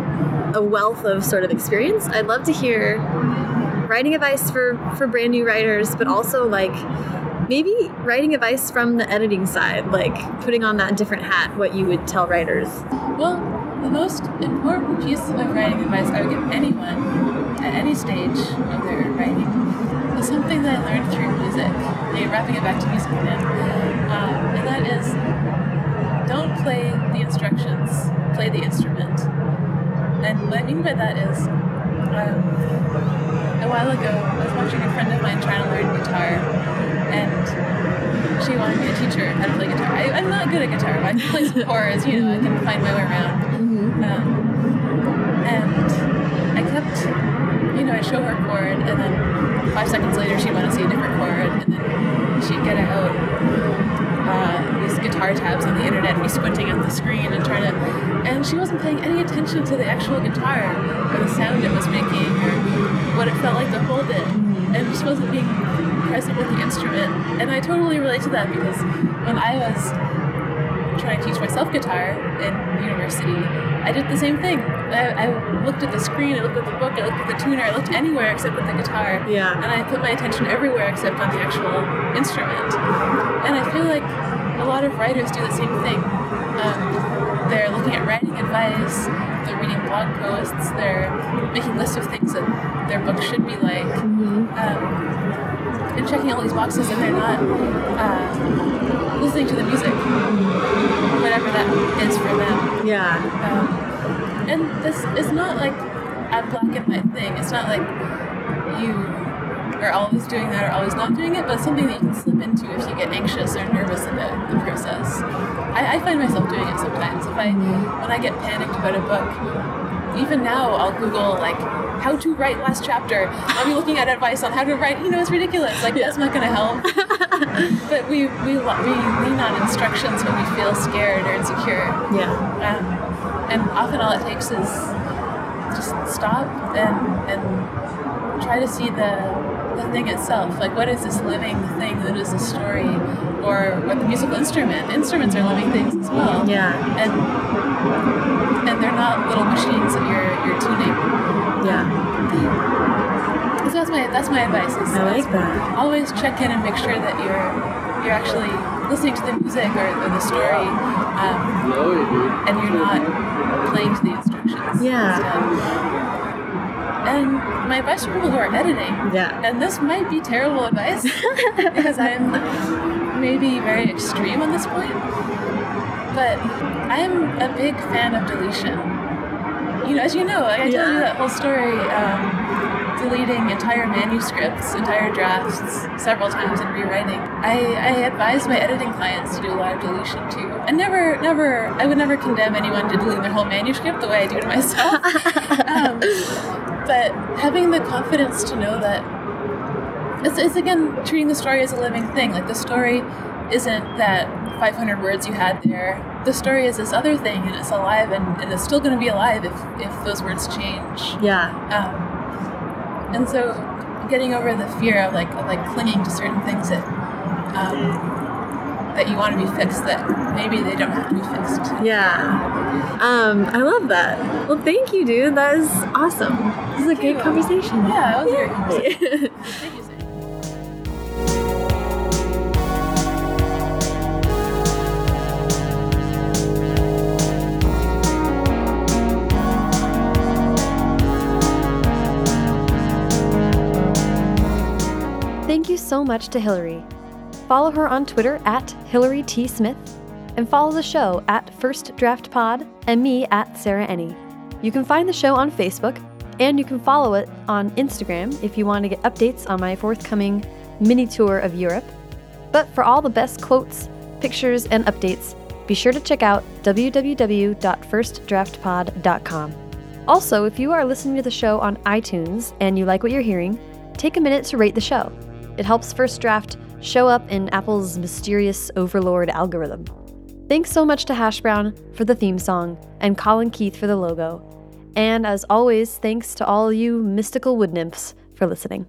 a wealth of sort of experience. I'd love to hear writing advice for for brand new writers, but also like maybe writing advice from the editing side, like putting on that different hat. What you would tell writers. Well, the most important piece of writing advice I would give anyone at any stage of their writing is something that I learned through music. Like, wrapping it back to music again. Um, and that is don't play the instructions, play the instrument. And what I mean by that is, um, a while ago, I was watching a friend of mine trying to learn guitar, and she wanted me to teach her how to play guitar. I, I'm not good at guitar, but I can play some [laughs] chords, you know, I can find my way around. Um, and I kept, you know, I'd show her a chord, and then five seconds later, she'd want to see a different chord, and then she'd get out uh, these guitar tabs on the internet be squinting at the screen and trying to. And she wasn't paying any attention to the actual guitar or the sound it was making or what it felt like to hold it. And just wasn't being present with the instrument. And I totally relate to that because when I was trying to teach myself guitar in university, I did the same thing. I, I looked at the screen, I looked at the book, I looked at the tuner, I looked anywhere except at the guitar. Yeah. And I put my attention everywhere except on the actual instrument. And I feel like a lot of writers do the same thing. Um, they're looking at writing advice, they're reading blog posts, they're making lists of things that their book should be like. Um, and checking all these boxes and they're not uh, listening to the music, whatever that is for them. Yeah. Um, and this is not like a black and white thing. It's not like you are always doing that or always not doing it, but it's something that you can slip into if you get anxious or nervous about the process. I, I find myself doing it sometimes. If I, when I get panicked about a book, even now, I'll Google like how to write last chapter. I'll be looking at advice on how to write. You know, it's ridiculous. Like that's not going to help. [laughs] but we we we lean on instructions when we feel scared or insecure. Yeah. Um, and often all it takes is just stop and and try to see the the thing itself. Like, what is this living thing that is a story, or what the musical instrument? Instruments are living things as well. Yeah. And and they're not little machines that you're you're tuning. Yeah. So that's my that's my advice. Is, I like that. Always check in and make sure that you're you're actually listening to the music or, or the story, um, and you're not playing to the instructions. Yeah. And my advice for people who are editing, Yeah. and this might be terrible advice [laughs] because I'm maybe very extreme on this point, but I'm a big fan of deletion. You know, as you know, like I told Yeah. you that whole story, um, deleting entire manuscripts, entire drafts, several times and rewriting. I, I advise my editing clients to do a lot of deletion too. And never, never, I would never condemn anyone to delete their whole manuscript the way I do to myself. [laughs] um, but having the confidence to know that it's, it's again treating the story as a living thing. Like the story isn't that 500 words you had there. The story is this other thing, and it's alive, and, and it's still going to be alive if, if those words change. Yeah. Um, and so, getting over the fear of like of like clinging to certain things that um, that you want to be fixed, that maybe they don't have to be fixed. Yeah. Um, I love that. Well, thank you, dude. That is awesome. This is a great conversation. Yeah, it was a great [laughs] conversation. Thank you so much to Hilary. Follow her on Twitter at Hilary T. Smith, and follow the show at First Draft Pod and me at Sarah Enni. You can find the show on Facebook, and you can follow it on Instagram if you want to get updates on my forthcoming mini tour of Europe. But for all the best quotes, pictures, and updates, be sure to check out www.firstdraftpod.com. Also, if you are listening to the show on iTunes and you like what you're hearing, take a minute to rate the show. It helps First Draft show up in Apple's mysterious overlord algorithm. Thanks so much to Hash Brown for the theme song and Colin Keith for the logo. And as always, thanks to all you mystical wood nymphs for listening.